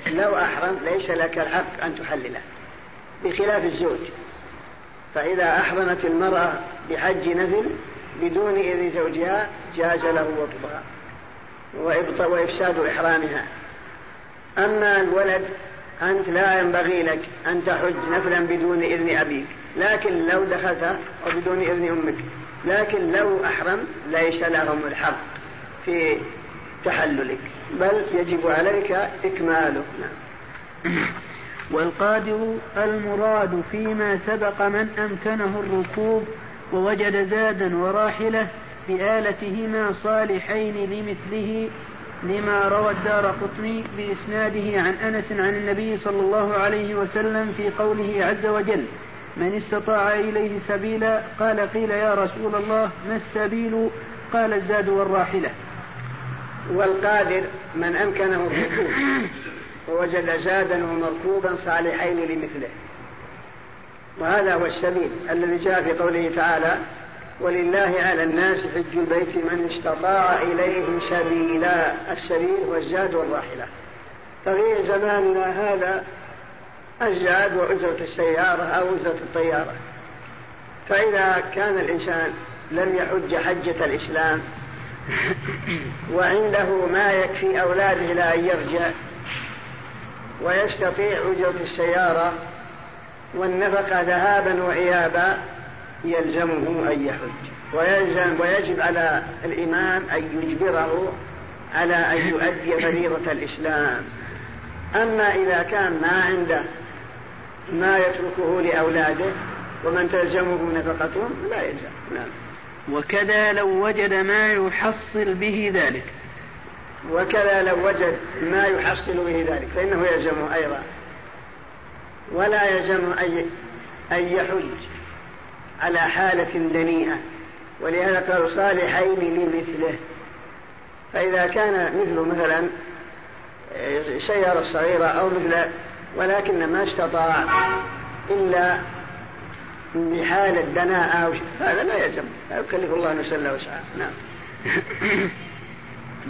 لو أحرم ليس لك الحق أن تحلله بخلاف الزوج. فإذا أحرمت المرأة بحج نفل بدون إذن زوجها جاز له وطئها وإفساد إحرامها. أما الولد أنت لا ينبغي لك أن تحج نفلا بدون إذن أبيك. لكن لو دخلت وبدون إذن أمك. لكن لو أحرم ليس لهم الحق في تحللك. بل يجب عليك إكماله نعم. والقادر المراد فيما سبق من أمكنه الركوب ووجد زادا وراحلة بآلتهما صالحين لمثله لما روى الدار قطني بإسناده عن أنس عن النبي صلى الله عليه وسلم في قوله عز وجل من استطاع إليه سبيلا قال قيل يا رسول الله ما السبيل؟ قال الزاد والراحلة. والقادر من أمكنه الركوب. ووجد زادا ومركوبا صالحين لمثله. وهذا هو السبيل الذي جاء في قوله تعالى ولله على الناس حج البيت من استطاع إليه سبيلا. السبيل والزاد والراحلة. ففي زماننا هذا الزاد وأجرة السيارة أو أجرة الطيارة. فإذا كان الإنسان لم يحج حجة الإسلام وعنده ما يكفي أولاده إلى أن يرجع ويستطيع أجرة السيارة والنفقة ذهابا وإيابا يلزمه أن يحج. ويلزم ويجب على الإمام أن يجبره على أن يؤدي فريضة الإسلام. أما إذا كان ما عنده ما يتركه لأولاده ومن تلزمه نفقتهم لا يلزم. نعم. وكذا لو وجد ما يحصل به ذلك. وكذا لو وجد ما يحصل به ذلك فإنه يلزمه أيضا. ولا يلزم أن يحج على حالة دنيئة. ولهذا قالوا صالحين لمثله. فإذا كان مثله مثلا سيارة صغيرة أو مثل ولكن ما استطاع إلا بحالة دناء أو هذا لا يلزم. لا يكلف الله نفسا إلا وسعها. نعم.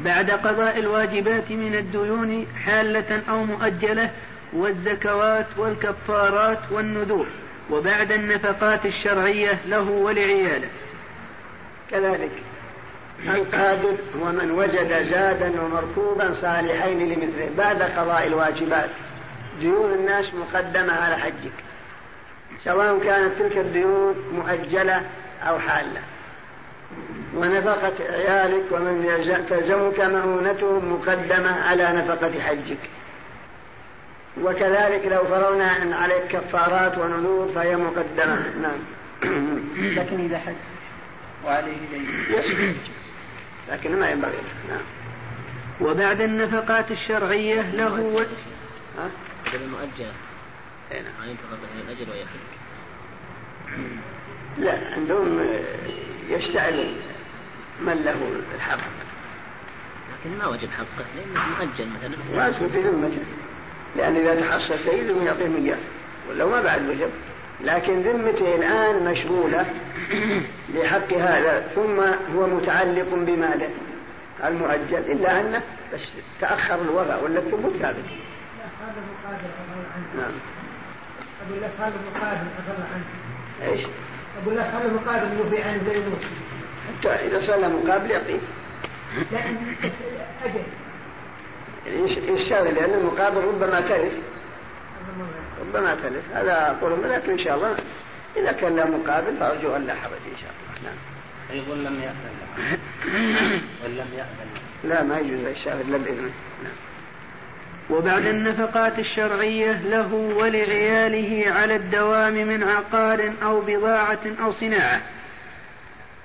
بعد قضاء الواجبات من الديون حالة أو مؤجلة والزكوات والكفارات والنذور وبعد النفقات الشرعية له ولعياله. كذلك القادر هو من وجد زادا ومركوبا صالحين لمثله بعد قضاء الواجبات. ديون الناس مقدمة على حجك سواء كانت تلك الديون مؤجلة أو حالة. ونفقة عيالك ومن تلزمك مؤونتهم مقدمة على نفقة حجك. وكذلك لو فرضنا أن عليك كفارات ونذور فهي مقدمة. نعم. لكن إذا حج. وعليه دين لكن ما ينبغي. نعم. وبعد النفقات الشرعية له و... ها؟ المؤجلة. اي نعم. ما ينتظر به الأجل ويحج لا عندهم يستعل من له الحق. لكن ما وجب حقه لأنه مؤجل مثلا. واسكت في ذمته لأن إذا تحصل شيء لازم يعطيهم إياه ولا ما بعد وجب لكن ذمته الآن مشغولة بحق هذا. ثم هو متعلق بماذا؟ المؤجل. إلا أنه بس تأخر الوضع ولا الثبوت ثابت نعم. أقول لك هذا المقابل عنه. إيش؟ أقول لك هذا المقابل يوفي عنه يموت حتى إذا صلى مقابل يعطيه لأن أجل. يشتغل لأن المقابل ربما تلف. ربما تلف. هذا أقول لكن إن شاء الله إذا كان لا مقابل فأرجو أن لا حرج إن شاء الله. نعم. أيضا لم يأذن. لم يأذن. لا ما يجوز الشاهد إلا بإذنه نعم. وبعد النفقات الشرعية له ولعياله على الدوام من عقار أو بضاعة أو صناعة.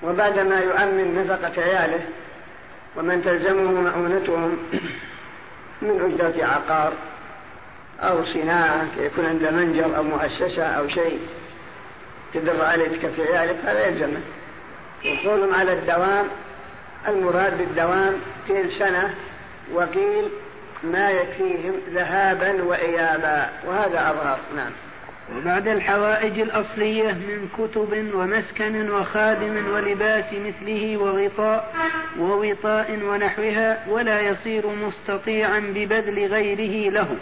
وبعد ما يؤمن نفقة عياله ومن تلزمه مؤونتهم من أجرة عقار أو صناعة يكون عنده منجر أو مؤسسة أو شيء تدر عليه تكفي عيالك هذا يلزمه. وقولهم على الدوام المراد بالدوام قيل سنة وقيل ما يكفيهم ذهابا وإيابا. وهذا أظهر نعم. وبعد الحوائج الأصلية من كتب ومسكن وخادم ولباس مثله وغطاء ووطاء ونحوها ولا يصير مستطيعا ببذل غيره له.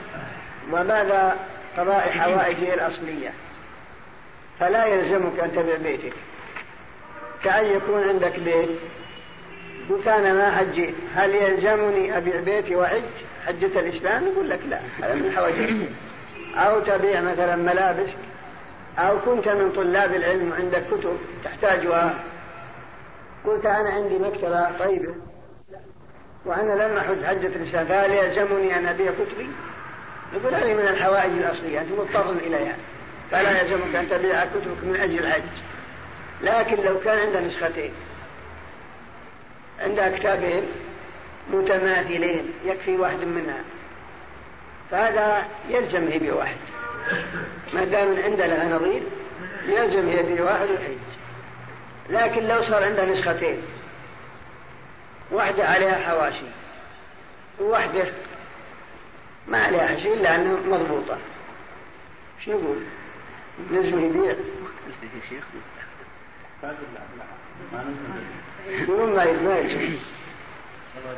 وبعد قضاء حوائجه الأصلية؟ فلا يلزمك أن تبيع بيتك. كأن يكون عندك بيت. أنا ما حجيت هل يلزمني أبيع بيتي وحج حجة الإسلام؟ يقول لك لا. هذا من حوائج أو تبيع مثلا ملابس أو كنت من طلاب العلم وعندك كتب تحتاجها. قلت أنا عندي مكتبة طيبة وأنا لم أحج حجة الإسلام. فهل يلزمني أن أبيع كتبي؟ يقول هذه من الحوائج الأصلية أنت مضطر إليها. فلا يلزمك أن تبيع كتبك من أجل الحج. لكن لو كان عند نسختين عندها كتابين متماثلين يكفي واحد منها فهذا يلزم يبيع واحد ما دام عنده لها نظير يلزم يبيع واحد ويحج لكن لو صار عنده نسختين واحدة عليها حواشي وواحدة ما عليها شيء إلا أنها مضبوطة. شو نقول؟ لازم يبيع يقولون ما يلزم.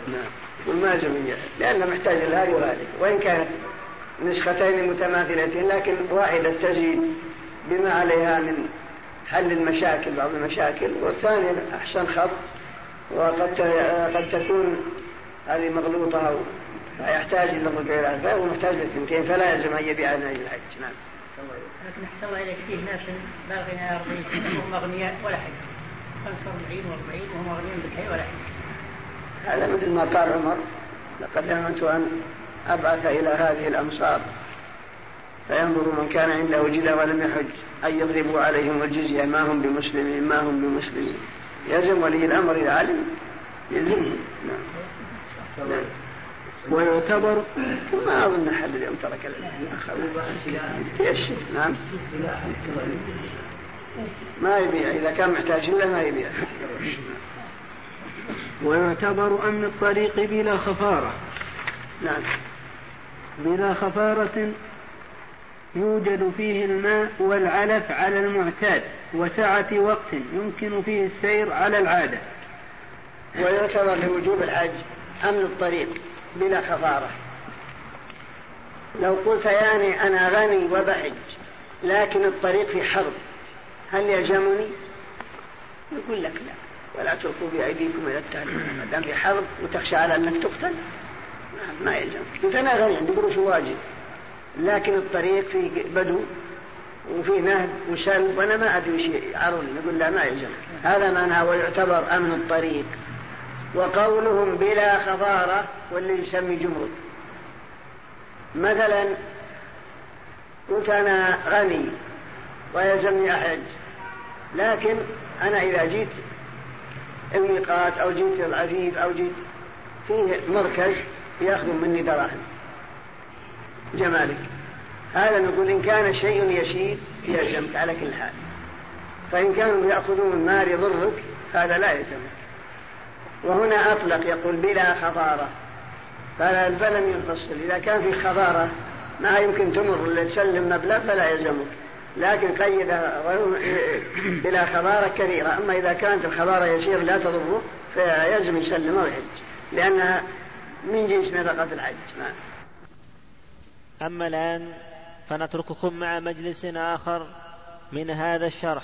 نعم. ما يلزم لأنه محتاج لهذه وهذه. وإن كانت نسختين متماثلتين لكن واحدة تزيد بما عليها من حل المشاكل بعض المشاكل. والثانية أحسن خط. وقد قد تكون هذه مغلوطة فيحتاج إلى الرجوع فهو محتاج للثنتين فلا يلزم أن يبيع من أجل الحج. نعم. لكن أحسن الله إليك فيه ناس بالغين 40 سنة وهم أغنياء ولا حج. 45 و40 وهم أغنياء بالحي ولا حج. هذا مثل ما قال عمر لقد هممت أن أبعث إلى هذه الأمصار فينظر من كان عنده جدة ولم يحج أن يضربوا عليهم الجزية ما هم بمسلمين ما هم بمسلمين. يلزم ولي الأمر إذا علم يلزمهم نعم. ويعتبر ما أظن أحد اليوم ترك نعم. ما يبيع إذا كان محتاج له ما يبيع. ويعتبر أمن الطريق بلا خفارة. نعم بلا خفارة يوجد فيه الماء والعلف على المعتاد وسعة وقت يمكن فيه السير على العادة. ويعتبر لوجوب الحج أمن الطريق بلا خفارة. لو قلت يعني أنا غني وبحج لكن الطريق في حرب هل يلزمني؟ يقول لك لا. ولا تلقوا بأيديكم إلى التهلكة ما دام في حرب وتخشى على أنك تقتل ما يلزم. قلت أنا غني عندي قروش واجب. لكن الطريق في بدو وفي نهب وسلب وأنا ما أدري وش يعرون نقول لا ما يلزم. هذا معناه ويعتبر أمن الطريق. وقولهم بلا خضارة واللي يسمي جمرك. مثلا قلت أنا غني ويلزمني أحج. لكن أنا إذا جيت الميقات أو جيت العفيف أو جيت فيه مركز يأخذ مني دراهم. جمالك. هذا نقول إن كان شيء يسير يلزمك على كل حال. فإن كانوا يأخذون مال يضرك هذا لا يلزمك وهنا أطلق يقول بلا خضارة. فلم يفصل. إذا كان في خضارة ما يمكن تمر تسلم مبلغ فلا يلزمك لكن قيد بلا خضارة كثيرة أما إذا كانت الخضارة يسير لا تضره فيلزم يسلم ويحج لأنها من جنس نفقة الحج. نعم أما الآن فنترككم مع مجلس آخر من هذا الشرح.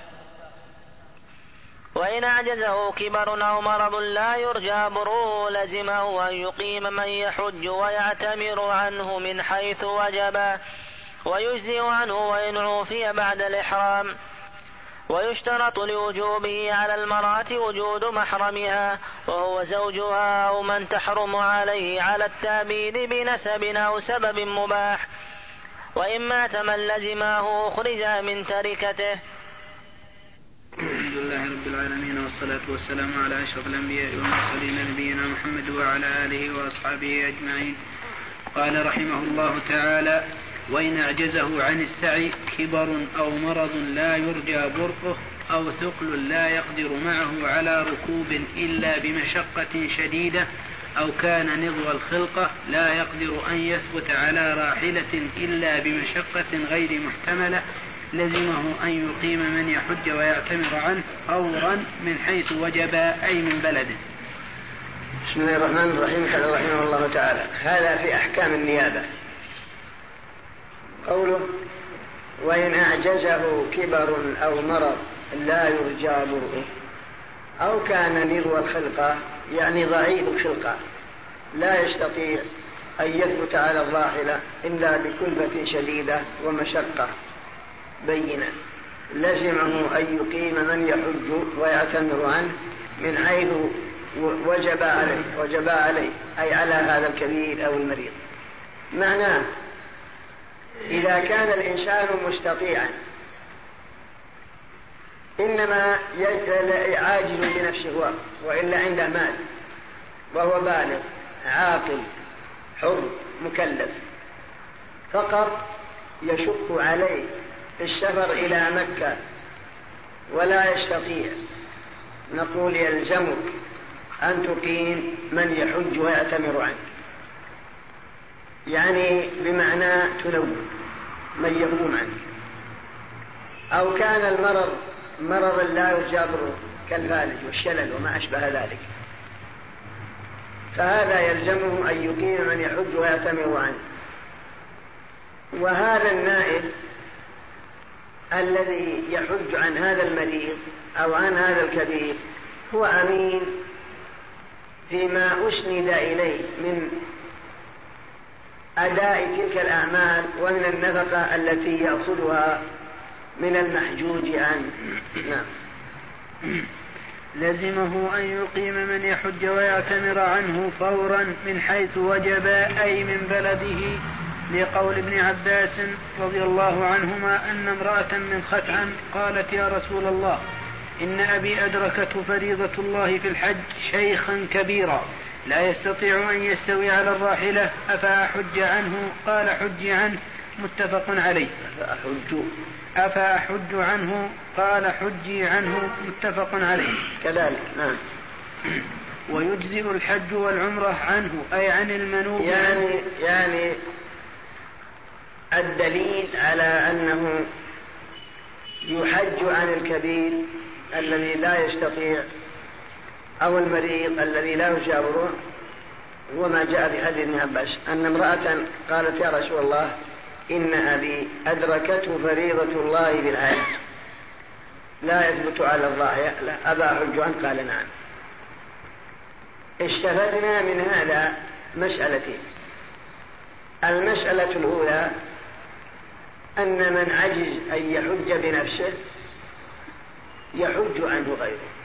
وإن أعجزه كبر أو مرض لا يرجى بروه لزمه أن يقيم من يحج ويعتمر عنه من حيث وجب. ويجزي عنه وإن عوفي بعد الإحرام. ويشترط لوجوبه على المرأة وجود محرمها وهو زوجها أو من تحرم عليه على التأبيد بنسب أو سبب مباح. وإن مات من لزمه أخرج من تركته. الحمد لله رب العالمين والصلاة والسلام على أشرف الأنبياء والمرسلين نبينا محمد وعلى آله وأصحابه أجمعين. قال رحمه الله تعالى وإن أعجزه عن السعي كبر أو مرض لا يرجى برؤه أو ثقل لا يقدر معه على ركوب إلا بمشقة شديدة أو كان نضو الخلقة لا يقدر أن يثبت على راحلة إلا بمشقة غير محتملة لزمه أن يقيم من يحج ويعتمر عنه فورا من حيث وجب أي من بلده. بسم الله الرحمن الرحيم. قال رحمه الله تعالى هذا في أحكام النيابة. قوله وإن أعجزه كبر أو مرض لا يرجى برؤه أو كان نذو الخلقة يعني ضعيف الخلقة. لا يستطيع أن يثبت على الراحلة إلا بكلفة شديدة ومشقة. بينة. لزمه أن يقيم من يحج ويعتمر عنه من حيث وجب عليه وجب عليه أي على هذا الكبير أو المريض. معناه إذا كان الإنسان مستطيعا. إنما عاجز بنفسه هو وإلا عنده مال. وهو بالغ عاقل حر مكلف. فقط يشق عليه السفر إلى مكة ولا يستطيع. نقول يلزمك أن تقيم من يحج ويعتمر عنك. يعني بمعنى تلوم من يقوم عنك أو كان المرض مرضا لا يجابر كالفالج والشلل وما أشبه ذلك. فهذا يلزمه أن يقيم من يحج ويعتمر عنه. وهذا النائب الذي يحج عن هذا المريض أو عن هذا الكبير هو أمين فيما أسند إليه من أداء تلك الأعمال ومن النفقة التي يأخذها من المحجوج عنه نعم. لزمه أن يقيم من يحج ويعتمر عنه فورا من حيث وجب أي من بلده لقول ابن عباس رضي الله عنهما أن امرأة من خثعم قالت يا رسول الله إن أبي أدركته فريضة الله في الحج شيخا كبيرا. لا يستطيع أن يستوي على الراحلة. أفأحج عنه؟ قال حج عنه. متفق عليه. أحج. أفأحج عنه؟ قال حجي عنه. متفق عليه. كذلك نعم. ويجزئ الحج والعمرة عنه أي عن المنوب. يعني يعني الدليل على أنه يحج عن الكبير الذي لا يستطيع أو المريض الذي لا يجاوره هو ما جاء في حديث ابن عباس أن امرأة قالت يا رسول الله إن أبي أدركته فريضة الله بالحج لا يثبت على لا أبا حج عنه قال نعم. استفدنا من هذا مسألتين. المسألة الأولى أن من عجز أن يحج بنفسه يحج عنه غيره.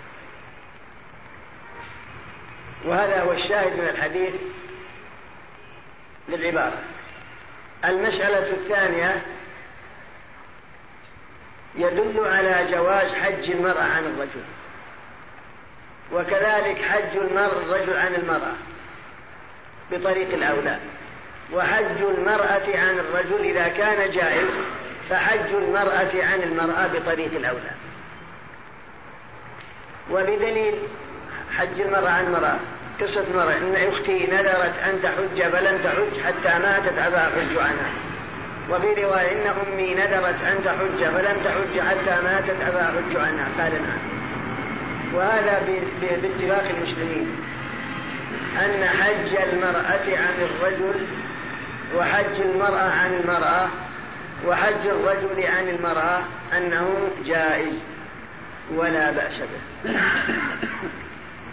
وهذا هو الشاهد من الحديث للعبارة. المسألة الثانية يدل على جواز حج المرأة عن الرجل وكذلك حج المرء الرجل عن المرأة بطريق الأولى. وحج المرأة عن الرجل إذا كان جائز فحج المرأة عن المرأة بطريق الأولى. وبدليل حج المرأة عن المرأة قصة المرأة إن أختي نذرت أن تحج فلم تحج حتى ماتت أبا حج عنها. وفي رواية إن أمي نذرت أن تحج فلم تحج حتى ماتت أبا حج عنها. قال نعم. وهذا باتفاق المسلمين. أن حج المرأة عن الرجل وحج المرأة عن المرأة وحج الرجل عن المرأة أنه جائز. ولا بأس به.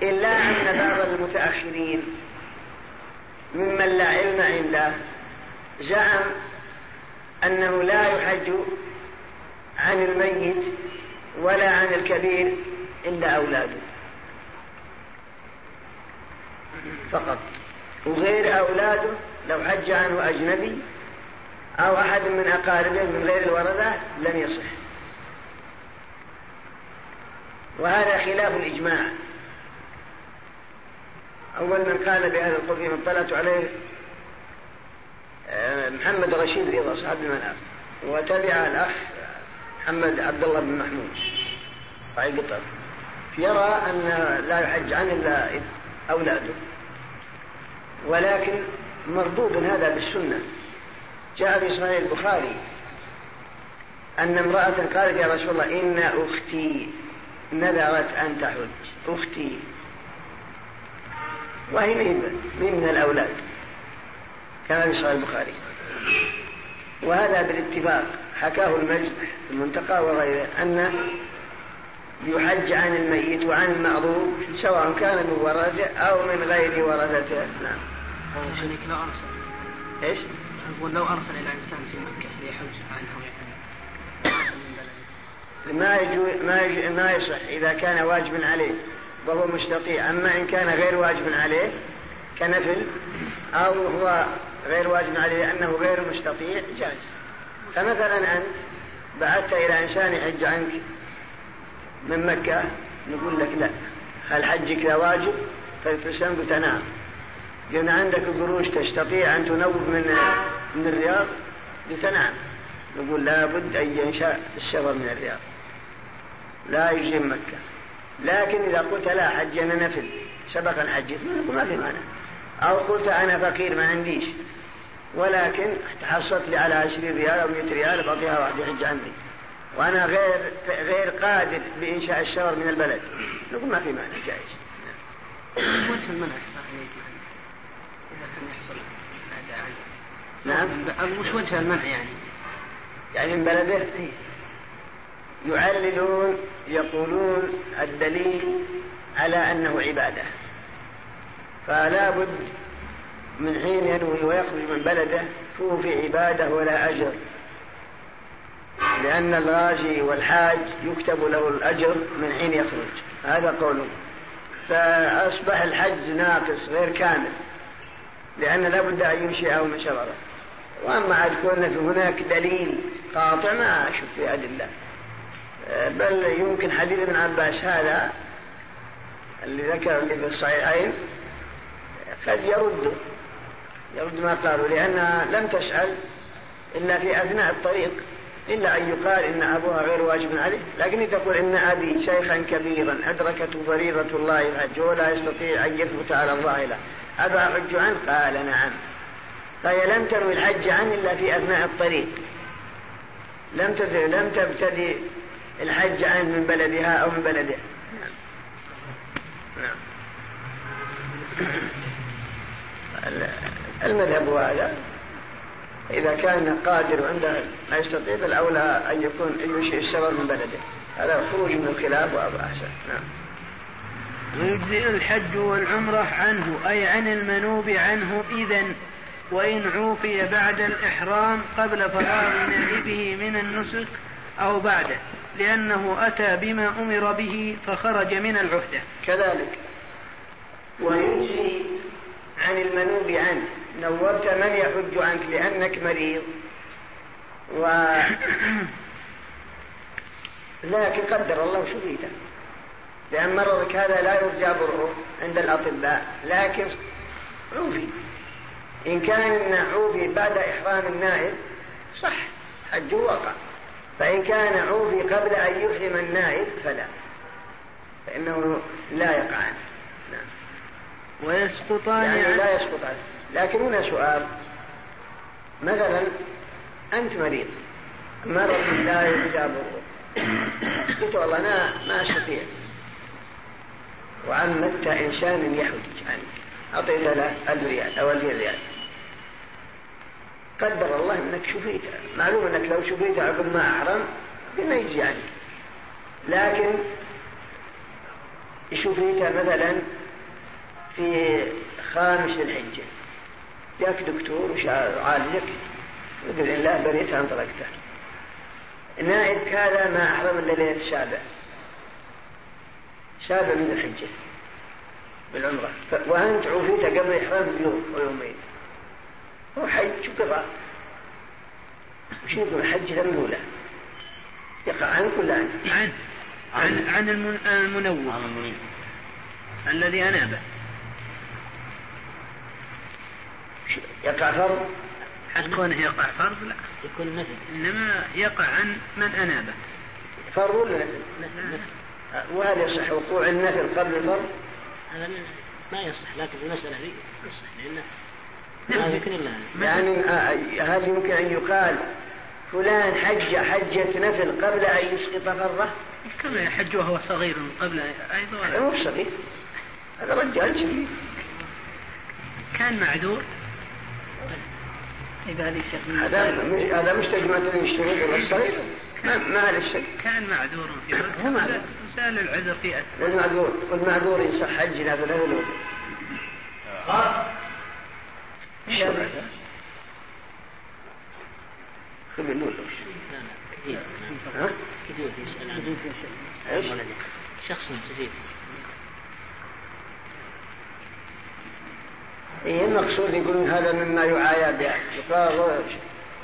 إلا أن بعض المتأخرين ممن لا علم عنده زعم أنه لا يحج عن الميت ولا عن الكبير إلا أولاده. فقط. وغير أولاده لو حج عنه أجنبي أو أحد من أقاربه من غير الوردة لم يصح. وهذا خلاف الإجماع. أول من قال بهذا القول من طلعت عليه آه، محمد رشيد رضا صاحب المناف. وتبع الأخ محمد عبد الله بن محمود. راعي قطر يرى أن لا يحج عنه إلا أولاده. ولكن مردود هذا بالسنة. جاء في صحيح البخاري أن امرأة قالت يا رسول الله إن أختي نذرت أن تحج. أختي. وهي من من الأولاد؟ كما في صحيح البخاري. وهذا بالاتفاق. حكاه المجد المنتقى وغيره أن يحج عن الميت وعن المعذور سواء كان من ورثته أو من غير ورثته نعم. شريك لو أرسل. إيش؟ أقول لو أرسل إلى إنسان في مكة ليحج عنه ما يجو ما يجو ما يصح إذا كان واجب عليه. وهو مستطيع أما إن كان غير واجب عليه كنفل أو هو غير واجب عليه لأنه غير مستطيع جاز فمثلا أنت بعثت إلى إنسان يحج عنك من مكة نقول لك لا. هل حجك لا واجب؟ فالتسلم قلت نعم. قلنا عندك قروش تستطيع أن تنوب من من الرياض؟ قلت نعم. نقول لابد أن ينشأ السفر من الرياض. لا من مكة. لكن إذا قلت لا حج أنا نفل. سبق الحج. نقول ما في مانع أو قلت أنا فقير ما عنديش. ولكن تحصلت لي على عشرين ريال أو مئة ريال بعطيها واحد يحج عندي. وأنا غير غير قادر بإنشاء الشجر من البلد. نقول ما في مانع جائز. وجه المنع صحيح إذا كان يحصل نعم. وش وجه المنع يعني؟ يعني من بلده؟ يعللون يقولون الدليل على أنه عبادة. فلا بد من حين ينوي ويخرج من بلده فهو في عبادة ولا أجر. لأن الغازي والحاج يكتب له الأجر من حين يخرج. هذا قوله. فأصبح الحج ناقص غير كامل. لأن لا بد أن ينشئه من شرره وأما عاد كون هناك دليل قاطع ما أشوف في أدلة بل يمكن حديث ابن عباس هذا اللي ذكر اللي في الصحيحين قد يرد يرد ما قالوا لأنها لم تسأل إلا في أثناء الطريق إلا أن يقال إن أبوها غير واجب عليه. لكن تقول إن أبي شيخا كبيرا أدركته فريضة الله الحج ولا يستطيع أن يثبت على الله له. أبا أحج عنه قال نعم. فهي لم تروي الحج عنه إلا في أثناء الطريق. لم لم تبتدي الحج عنه من بلدها أو من بلده. نعم. نعم. المذهب هذا إذا كان قادر عنده ما يستطيع فالأولى أن يكون ينشئ السبب من بلده. هذا خروج من الخلاف وأبو أحسن. نعم. ويجزئ الحج والعمرة عنه أي عن المنوب عنه إذا وإن عوفي بعد الإحرام قبل فراغ نائبه من النسك أو بعده. لأنه أتى بما أمر به فخرج من العهدة. كذلك. ويجزي عن المنوب عنه. نورت من يحج عنك لأنك مريض. و لكن قدر الله شفيته لأن مرضك هذا لا يرجى بره عند الأطباء. لكن عوفي. إن كان عوفي بعد إحرام النائب صح حجه وقع. فإن كان عوفي قبل أن يحرم النائب فلا. فإنه لا يقع عنه. نعم. ويسقطان يعني لا يسقط عنه. لكن هنا سؤال. مثلا أنت مريض. مرض لا يجاب قلت والله أنا ما أستطيع. وعمدت إنسان يحج عنك أعطيت له ألف ريال أو ألف ريال قدر الله إنك شفيت. معلوم إنك لو شفيت عقب ما أحرم بما يجزي عنك لكن شفيت مثلا في خامس الحجة. جاك دكتور وعالجك بإذن الله بريت عن طلقته نائب هذا ما أحرم إلا ليلة السابع سابع من الحجة. بالعمرة. وأنت عوفيت قبل إحرام بيوم ويومين. هو حج وقضاء وش يقول حج لم له يقع عنك ولا عنه؟ عن عن عن المنوع الذي أنابه يقع فرض؟ كونه يقع فرض لا. يكون نفل إنما يقع عن من أنابه فرض ولا نفل؟ وهل يصح وقوع النفل قبل الفرض؟ هذا ما يصح لكن المسألة هذه يصح يعني آه، هل يمكن أن يقال فلان حج حجة نفل قبل أن يسقط فرضه؟ كما يحج وهو صغير قبل أيضا هذا مو صغير. هذا رجال شديد كان معذور. طيب هذه الشيخ هذا هذا مش تجمعة يشتري ولا الصغير ما ما الشك كان معذور في وسأل العذر في أثر. والمعذور والمعذور يصح حج هذا لا كثير. كثير يسأل عن شخص سفيف إيه المقصود يقولون هذا مما يعايا به. يقال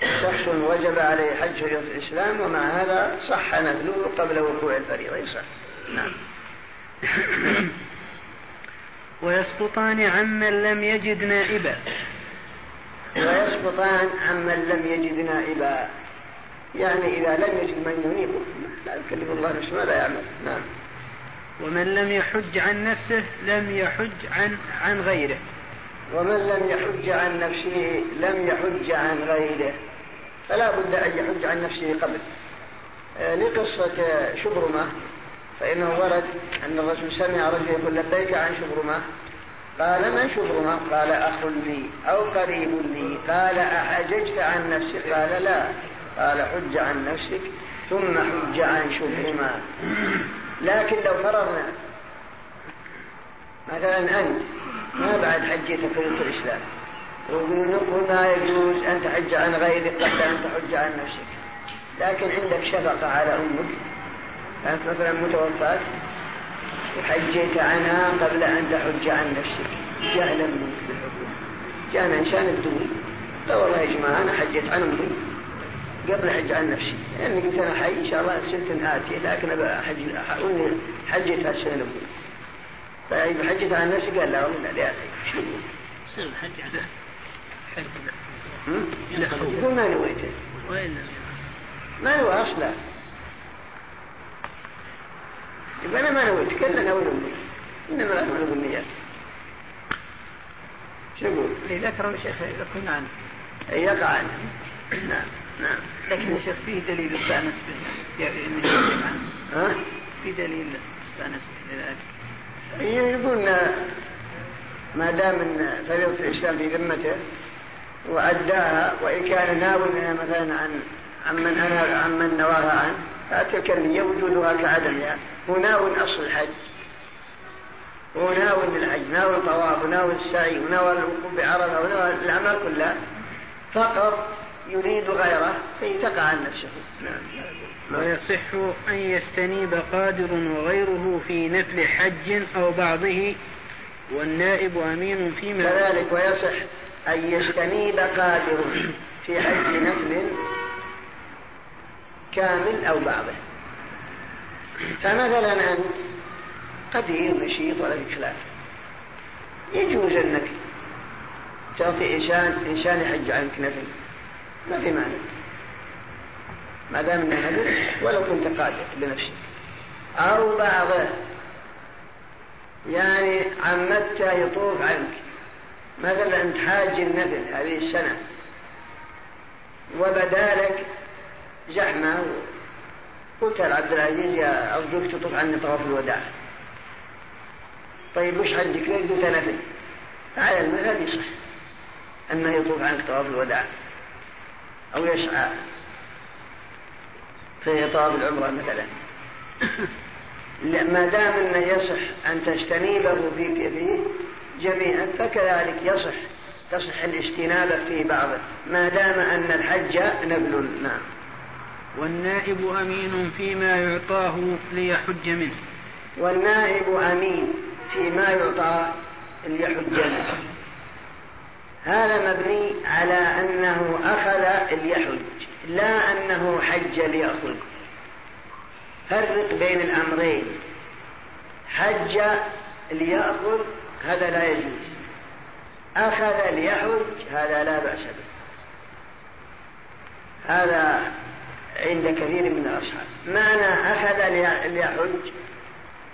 شخص وجب عليه حج شريعة الإسلام ومع هذا صح نفله قبل وقوع الفريضة يصح نعم. ويسقطان عمن لم يجد نائبا. ويسقطان عمن لم يجد نائبا. يعني إذا لم يجد من ينيبه لا يكلف الله نفسه ما لا يعمل. نعم. ومن لم يحج عن نفسه لم يحج عن عن غيره. ومن لم يحج عن نفسه لم يحج عن غيره. فلا بد أن يحج عن نفسه قبل. آه، لقصة شبرمة فإنه ورد أن الرسول سمع رجل يقول لبيك عن شبرمة. قال من شبرمة قال أخ لي أو قريب لي. قال أحججت عن نفسك؟ قال لا. قال حج عن نفسك ثم حج عن شبرمة لكن لو فرضنا مثلا أنت ما بعد حجيت فريضة الإسلام ونقول ما يجوز أن تحج عن غيرك قبل أن تحج عن نفسك. لكن عندك شفقة على أمك كانت مثلا متوفاة وحجيت عنها قبل أن تحج عن نفسك. جهلا منك بالحكم جاء إنسان الدنيا. قال والله يا جماعة أنا حجيت عن أمي قبل حج عن نفسي. لأني قلت أنا حي إن شاء الله سنة آتية لكن أبى أحج حجيت هالسنة أمي. طيب حجيت عن نفسي قال لا والله لا لا شو يصير الحج على حج يقول ما نويته. وين؟ ما نوى أصلا. يقول أنا ما نويت كلا نوي إنما الاعمال بالنيات شو يقول؟ اللي ذكره الشيخ يكون عنه يقع عنه نعم نعم. لكن يا شيخ فيه دليل استانس به ها؟ في دليل استانس به لذلك. يقول ما دام إن فريضة الإسلام في ذمته وأداها وإن كان ناوي منها مثلا عن عمن أنا عمن نواها عنه فتلك النية وجودها كعدمها هو ناوي اصل الحج. هو ناوي الحج ناوي الطواف وناوي السعي وناوي الوقوف بعرفة وناوي الاعمال كلها. فقط يريد غيره فيتقع عن نفسه. نعم. ويصح أن يستنيب قادر وغيره في نفل حج أو بعضه. والنائب أمين فيما كذلك ويصح أن يستنيب قادر في حج نفل كامل أو بعضه. فمثلا أنت قدير نشيط ولا في خلاف. يجوز أنك تعطي إنسان إنسان يحج عنك نفل. ما في مانع. ما دام إنه نذر ولو كنت قادر بنفسك. أو بعضه يعني عمدته يطوف عنك. مثلا انت حاج النفل هذه السنة. وبدالك زحمة قلت لعبد العزيز يا أرجوك تطوف عني طواف الوداع. طيب وش عندك؟ قلت نفل على المذهب يصح. انه يطوف عنك طواف الوداع أو يسعى في طواف العمرة مثلا. ما دام أنه يصح أن تجتنبه في جميعا فكذلك يصح. تصح الاجتناب في بعضه ما دام أن الحج نبل نعم. والنائب أمين فيما يعطاه ليحج منه. والنائب أمين فيما يعطى ليحج منه. هذا مبني على أنه أخذ ليحج لا أنه حج ليأخذ فرق بين الأمرين. حج ليأخذ هذا لا يجوز. أخذ ليحج هذا لا بأس به. هذا عند كثير من الأصحاب. معنى أخذ ليحج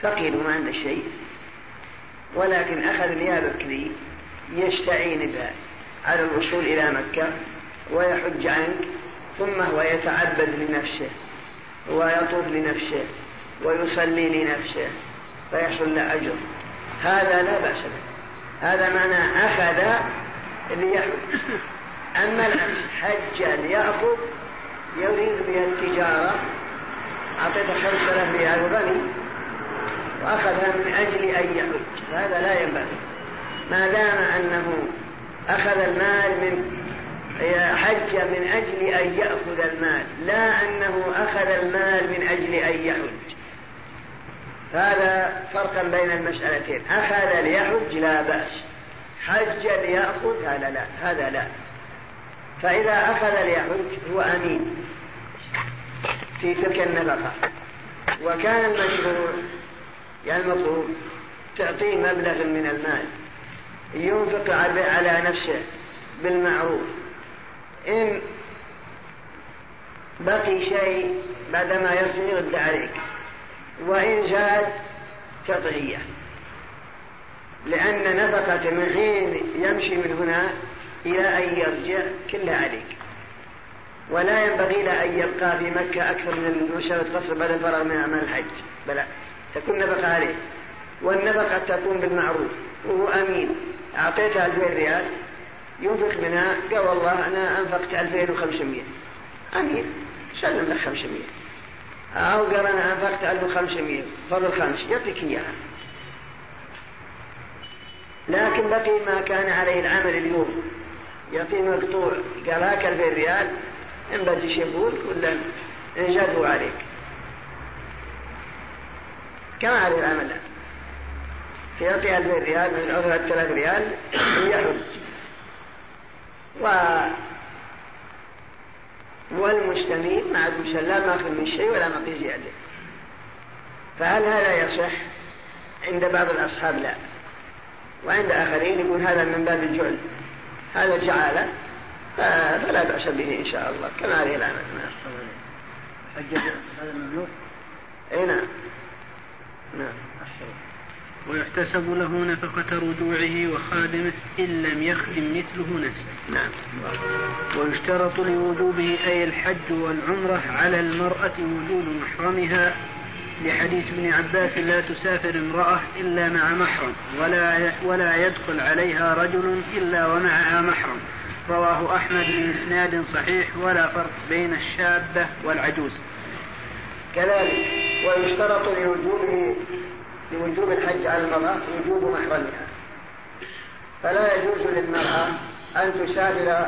فقير ما عنده شيء. ولكن أخذ ليا بكري يستعين بها على الوصول إلى مكة ويحج عنك ثم هو يتعبد لنفسه ويطوف لنفسه ويصلي لنفسه فيحصل له أجر. هذا لا بأس به. هذا معنى أخذ ليحج. أما العكس حج ليأخذ يريد بها التجارة أعطيته خمسة آلاف ريال وبني وأخذها من أجل أن يحج. هذا لا ينبغي. ما دام أنه أخذ المال من حج من أجل أن يأخذ المال لا أنه أخذ المال من أجل أن يحج. هذا فرقا بين المسألتين. أخذ ليحج لا بأس. حج ليأخذ هذا لا. هذا لا. فإذا أخذ ليحج هو أمين في تلك النفقة وكان المشروع يعني المطلوب تعطيه مبلغ من المال ينفق على نفسه بالمعروف. إن بقي شيء بعدما يرجع يرد عليك. وإن زاد تضعيه لأن نفقة من حين يمشي من هنا إلى أن يرجع كلها عليك. ولا ينبغي له أن يبقى في مكة أكثر من مسألة قصر بعد الفراغ من أعمال الحج. بلى تكون نفقة عليه. والنفقة تكون بالمعروف وهو أمين. أعطيته ألفين ريال ينفق منها. قال والله أنا أنفقت ألفين وخمسمية. أمين. سلم لك خمسمية. أو قال أنا أنفقت ألف وخمسمية. فضل خمس. يعطيك إياها. لكن بقي ما كان عليه العمل اليوم. يعطيه مقطوع قال هاك ألفين ريال إن بدي يقول ولا جدوا عليك كما عليه العمل الآن يعطي ألفين ريال من عذر ثلاث ريال ويحج و والمستمين مع المسلم لا ماخذ من شيء ولا معطي زيادة فهل هذا يصح؟ عند بعض الأصحاب لا. وعند آخرين يقول هذا من باب الجعل. هذا جعالة فلا بأس به إن شاء الله كما عليه العمل نعم. هذا ممنوع أي نعم. نعم. ويحتسب له نفقة رجوعه وخادمه إن لم يخدم مثله نفسه. نعم. ويشترط لوجوبه أي الحج والعمرة على المرأة وجود محرمها لحديث ابن عباس لا تسافر امرأة إلا مع محرم ولا ولا يدخل عليها رجل إلا ومعها محرم. رواه أحمد بإسناد صحيح ولا فرق بين الشابة والعجوز. كذلك ويشترط لوجوبه لوجوب الحج على المرأة وجوب محرمها. فلا يجوز للمرأة أن تسافر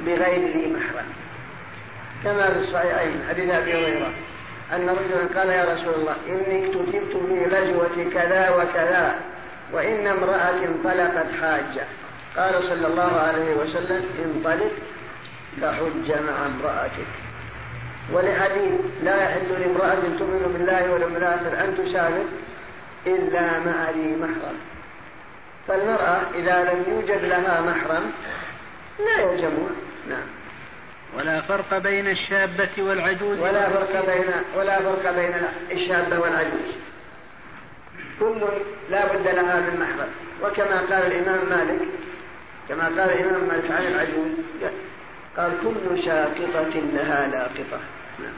بغير ذي محرم كما في الصحيحين حديث أبي هريرة. أن رجلا قال يا رسول الله إني اكتتبت في غزوة كذا وكذا وإن امرأة انطلقت حاجة. قال صلى الله عليه وسلم انطلق فحج مع امرأتك. ولحديث لا يحل لامرأة تؤمن بالله واليوم الآخر أن تسافر إلا مع ذي محرم. فالمرأة إذا لم يوجد لها محرم لا يلزمها. نعم. ولا فرق بين الشابة والعجوز ولا فرق بين ولا فرق بين الشابة والعجوز. كل لا بد لها من محرم وكما قال الإمام مالك كما قال الإمام مالك عن العجوز قال كل ساقطة لها لاقطة نعم.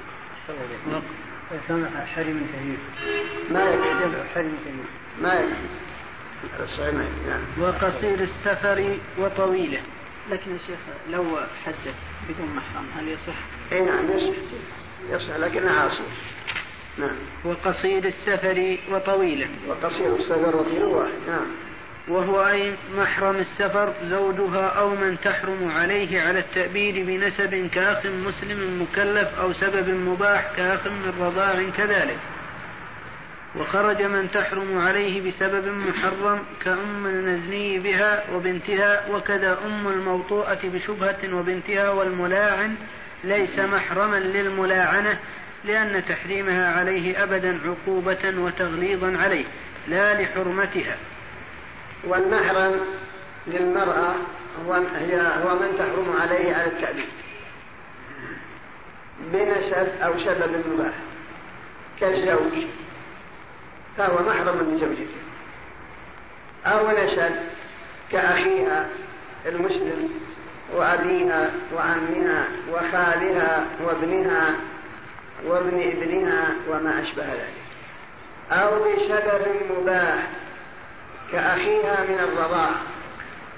سمح حرم كبير ما يكفي. ما يكفي نعم وقصير السفر وطويله. لكن يا شيخ لو حجت بدون محرم. هل يصح؟ إي نعم يصح. يصح لكنها عاصمة نعم. وقصير السفر وطويلة. وقصير السفر وطويلة واحد. نعم. وهو أي محرم السفر زوجها أو من تحرم عليه على التأبيد بنسب كأخ مسلم مكلف أو سبب مباح كأخ من رضاع كذلك. وخرج من تحرم عليه بسبب محرم كأم المزني بها وبنتها وكذا أم الموطوءة بشبهة وبنتها والملاعن ليس محرما للملاعنة لأن تحريمها عليه أبدا عقوبة وتغليظا عليه لا لحرمتها. والمحرم للمرأة هو من تحرم عليه على التأبيد بنسب أو سبب مباح. كالزوج. فهو محرم لزوجته أو نسب كأخيها المسلم وأبيها وعمها وخالها وابنها وابن ابنها وما أشبه ذلك. أو بسبب مباح كأخيها من الرضاع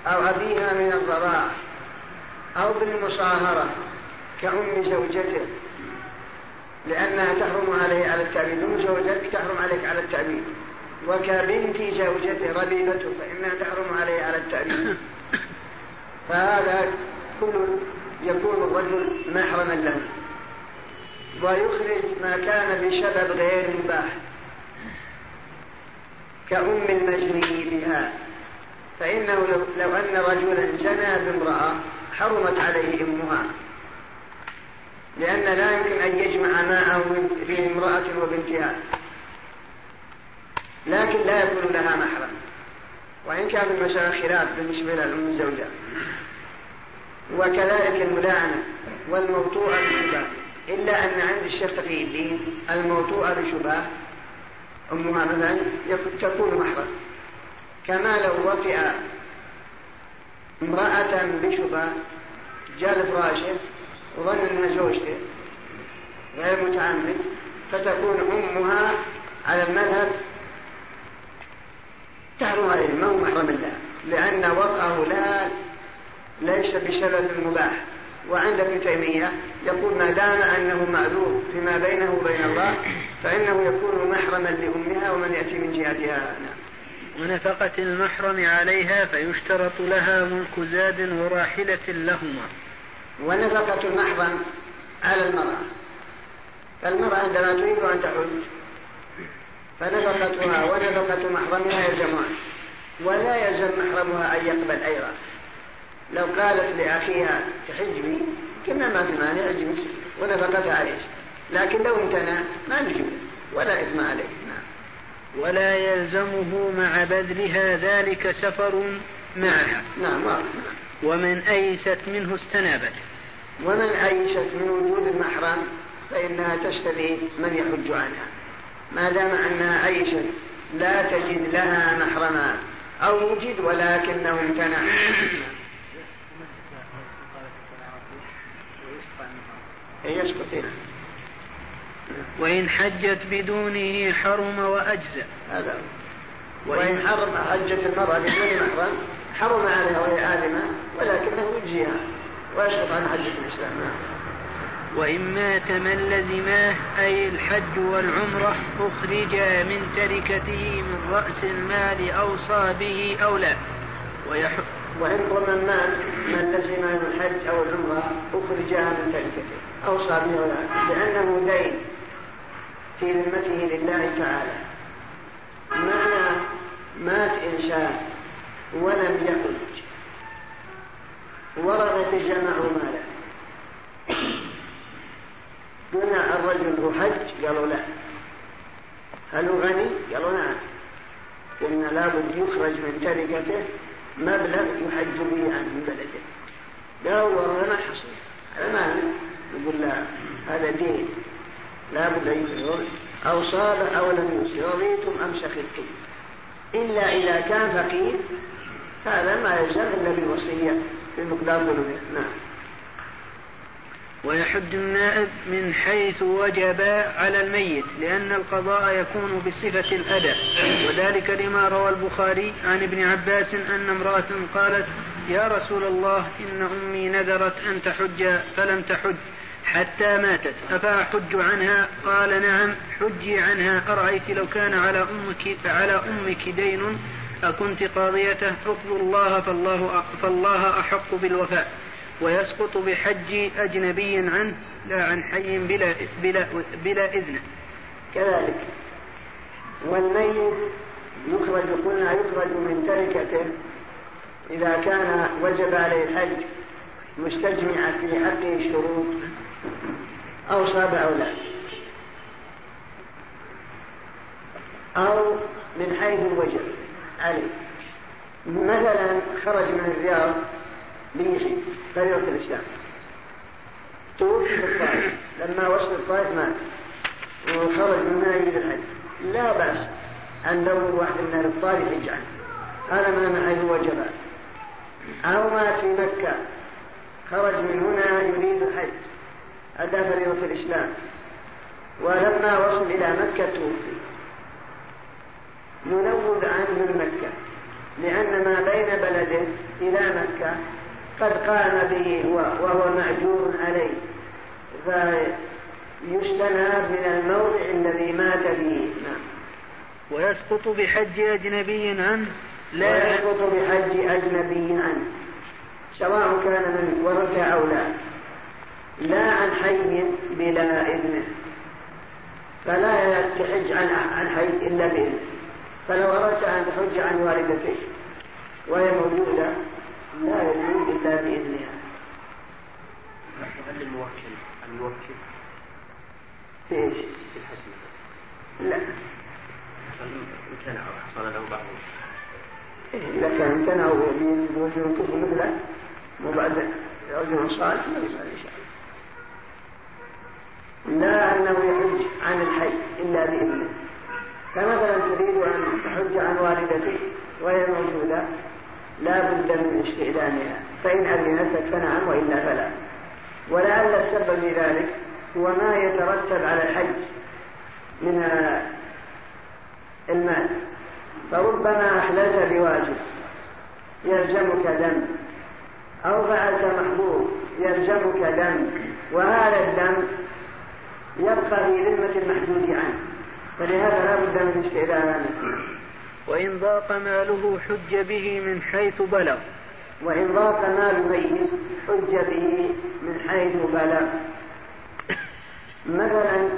أو أبيها من الرضاع أو بالمصاهرة كأم زوجته. لأنها تحرم عليه على التأبيد. أم زوجتك تحرم عليك على التأبيد. وكبنت زوجته ربيبته فإنها تحرم عليه على التأبيد. فهذا كل يكون الرجل محرما له. ويخرج ما كان بسبب غير مباح. كأم المجني بها. فإنه لو, لو أن رجلا زنى بامرأة حرمت عليه أمها. لأن لا يمكن أن يجمع ماءه في امرأة وبنتها. لكن لا يكون لها محرم. وإن كان المسألة خلاف بالنسبة للأم الزوجة. وكذلك الملاعنة والموطوءة بشبهة إلا أن عند الشيخ تقي الدين الموطوءة بشبهة أمها مثلا تكون محرم. كما لو وطئ امرأة بشبهة جاء لفراشة وظن إنها زوجته غير متعمد فتكون أمها على المذهب تحرم عليه ما هو محرم لها لأن وطأه لها ليس بسبب مباح وعند ابن تيمية يقول ما دام أنه معذور فيما بينه وبين الله فإنه يكون محرما لأمها ومن يأتي من جهتها نعم. ونفقة المحرم عليها فيشترط لها ملك زاد وراحلة لهما ونفقة المحرم على المرأة. فالمرأة عندما تريد أن تحج فنفقتها ونفقة محرمها يلزمان ولا يلزم محرمها أن يقبل أيضا. لو قالت لأخيها تحجبي كما ما في مانع احجبي ونفقتها عليه لكن لو امتنع ما نجيب ولا إثم عليه نعم. ولا يلزمه مع بذلها ذلك سفر معها. نعم واضح. ومن أيست منه استنابت ومن أيست من وجود المحرم فإنها تشتري من يحج عنها. ما دام أنها أيست لا تجد لها محرما أو وجد ولكنه امتنع. هنا وإن حجت بدونه حرم وأجزى هذا وإن حرم حجت المرأة بدون محرم حرم عليها وهي آدمة ولكنه يجزيها ويسقط عن حجة الإسلام. نعم. وإن مات من لزماه أي الحج والعمرة أخرجا من تركته من رأس المال أوصى به أو لا. وإن من مات من لزم الحج أو العمرة أخرجا من تركته أوصى به أو لا. لأنه دين في ذمته لله تعالى. معنى مات إنسان ولم يحج. ورثة جمعوا ماله. قلنا الرجل ذو حج قالوا لا. هل هو غني؟ قالوا نعم. قلنا لابد يخرج من تركته مبلغ يحج به عنه من بلده قالوا والله ما حصل. هذا مال يقول لا. هذا دين. لابد أن يخرج أو صاب أو لم يوصي رضيتم أم سخطتم إلا إذا كان فقير هذا ما يلزم إلا بالوصية بمقدار ذنوبه نعم. ويحج النائب من حيث وجب على الميت لأن القضاء يكون بصفة الأداء. وذلك لما روى البخاري عن ابن عباس أن امرأة قالت يا رسول الله إن أمي نذرت أن تحج فلم تحج حتى ماتت. أفأحج عنها؟ قال نعم حجي عنها. أرأيت لو كان على أمك على أمك دين أكنت قاضيته اقضوا الله فالله فالله أحق بالوفاء ويسقط بحج أجنبي عنه لا عن حي بلا, بلا, بلا إذن كذلك. والميت يخرج قلنا يخرج من تركته إذا كان وجب عليه الحج مستجمعا في حقه الشروط أو صاب أو لا. أو من حيث الوجب عليه مثلا خرج من الرياض ليجي فريضة الإسلام. توفي في الطائف. لما وصل الطائف مات. وخرج من هنا يريد الحج. لا بأس أن لو واحد من أهل الطائف يجعل. هذا ما حيث وجب أو مات في مكة. خرج من هنا يريد الحج. أدى فريضة الإسلام. ولما وصل إلى مكة توفي. ننوب عنه من مكة لأن ما بين بلده إلى مكة قد قام به هو وهو مأجور عليه. فيستناب من الموضع الذي مات به. نعم. ويسقط بحج أجنبي عنه؟ لا. ويسقط بحج أجنبي عنه. سواء كان من ورثة أو لا. لا عن حي بلا إذنه. فلا تحج عن عن حي إلا بإذنه. فلو أردت أن تحج عن والدتك وهي موجودة لا يجوز إلا بإذنها. هل الموكل الموكل في إيش؟ في الحسن. لا. امتنع وحصل له بعض؟ إذا كان امتنع بوجه الكفر مثله وبعد رجل صالح ما يسأل إن شاء الله. لا أنه يحج عن الحي إلا بإذنه. فمثلا تريد أن تحج عن والدتك وهي موجودة لا بد من استئذانها فإن أذنتك فنعم وإلا فلا. ولعل السبب في ذلك هو ما يترتب على الحج من المال. فربما أحللت بواجب يلزمك دم أو فعلت محظور يلزمك دم وهذا الدم يبقى في ذمة المحدود عنه. فلهذا لا بد من استئذانه وإن ضاق ماله حج به من حيث بلغ. وإن ضاق مال ميت حج به من حيث بلغ. مثلا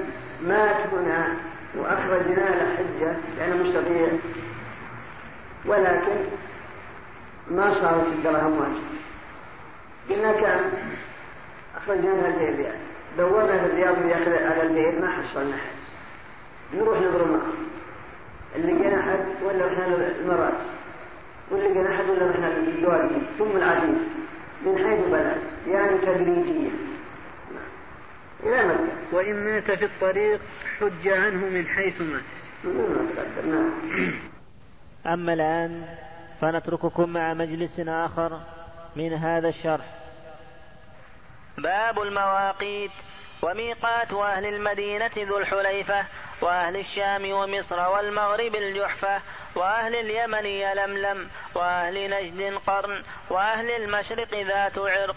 مات هنا وأخرجنا له حجة لأنه مستطيع. ولكن ما صارت الدرهم واجب. قلنا كم أخرجنا لها البيت يعني دورنا في الرياض على البيت ما حصلنا. حج نروح نضرب معه. اللي جينا أحد ولا رحنا المرات واللي جينا أحد ولا رحنا الدوالي ثم العديد. من حيث بلد. يعني تدريجيا إلى مكة. وإن مات في الطريق حج عنه من حيث مات. نعم أما الآن فنترككم مع مجلس آخر من هذا الشرح. باب المواقيت وميقات أهل المدينة ذو الحليفة وأهل الشام ومصر والمغرب الجحفة وأهل اليمن يلملم وأهل نجد قرن وأهل المشرق ذات عرق.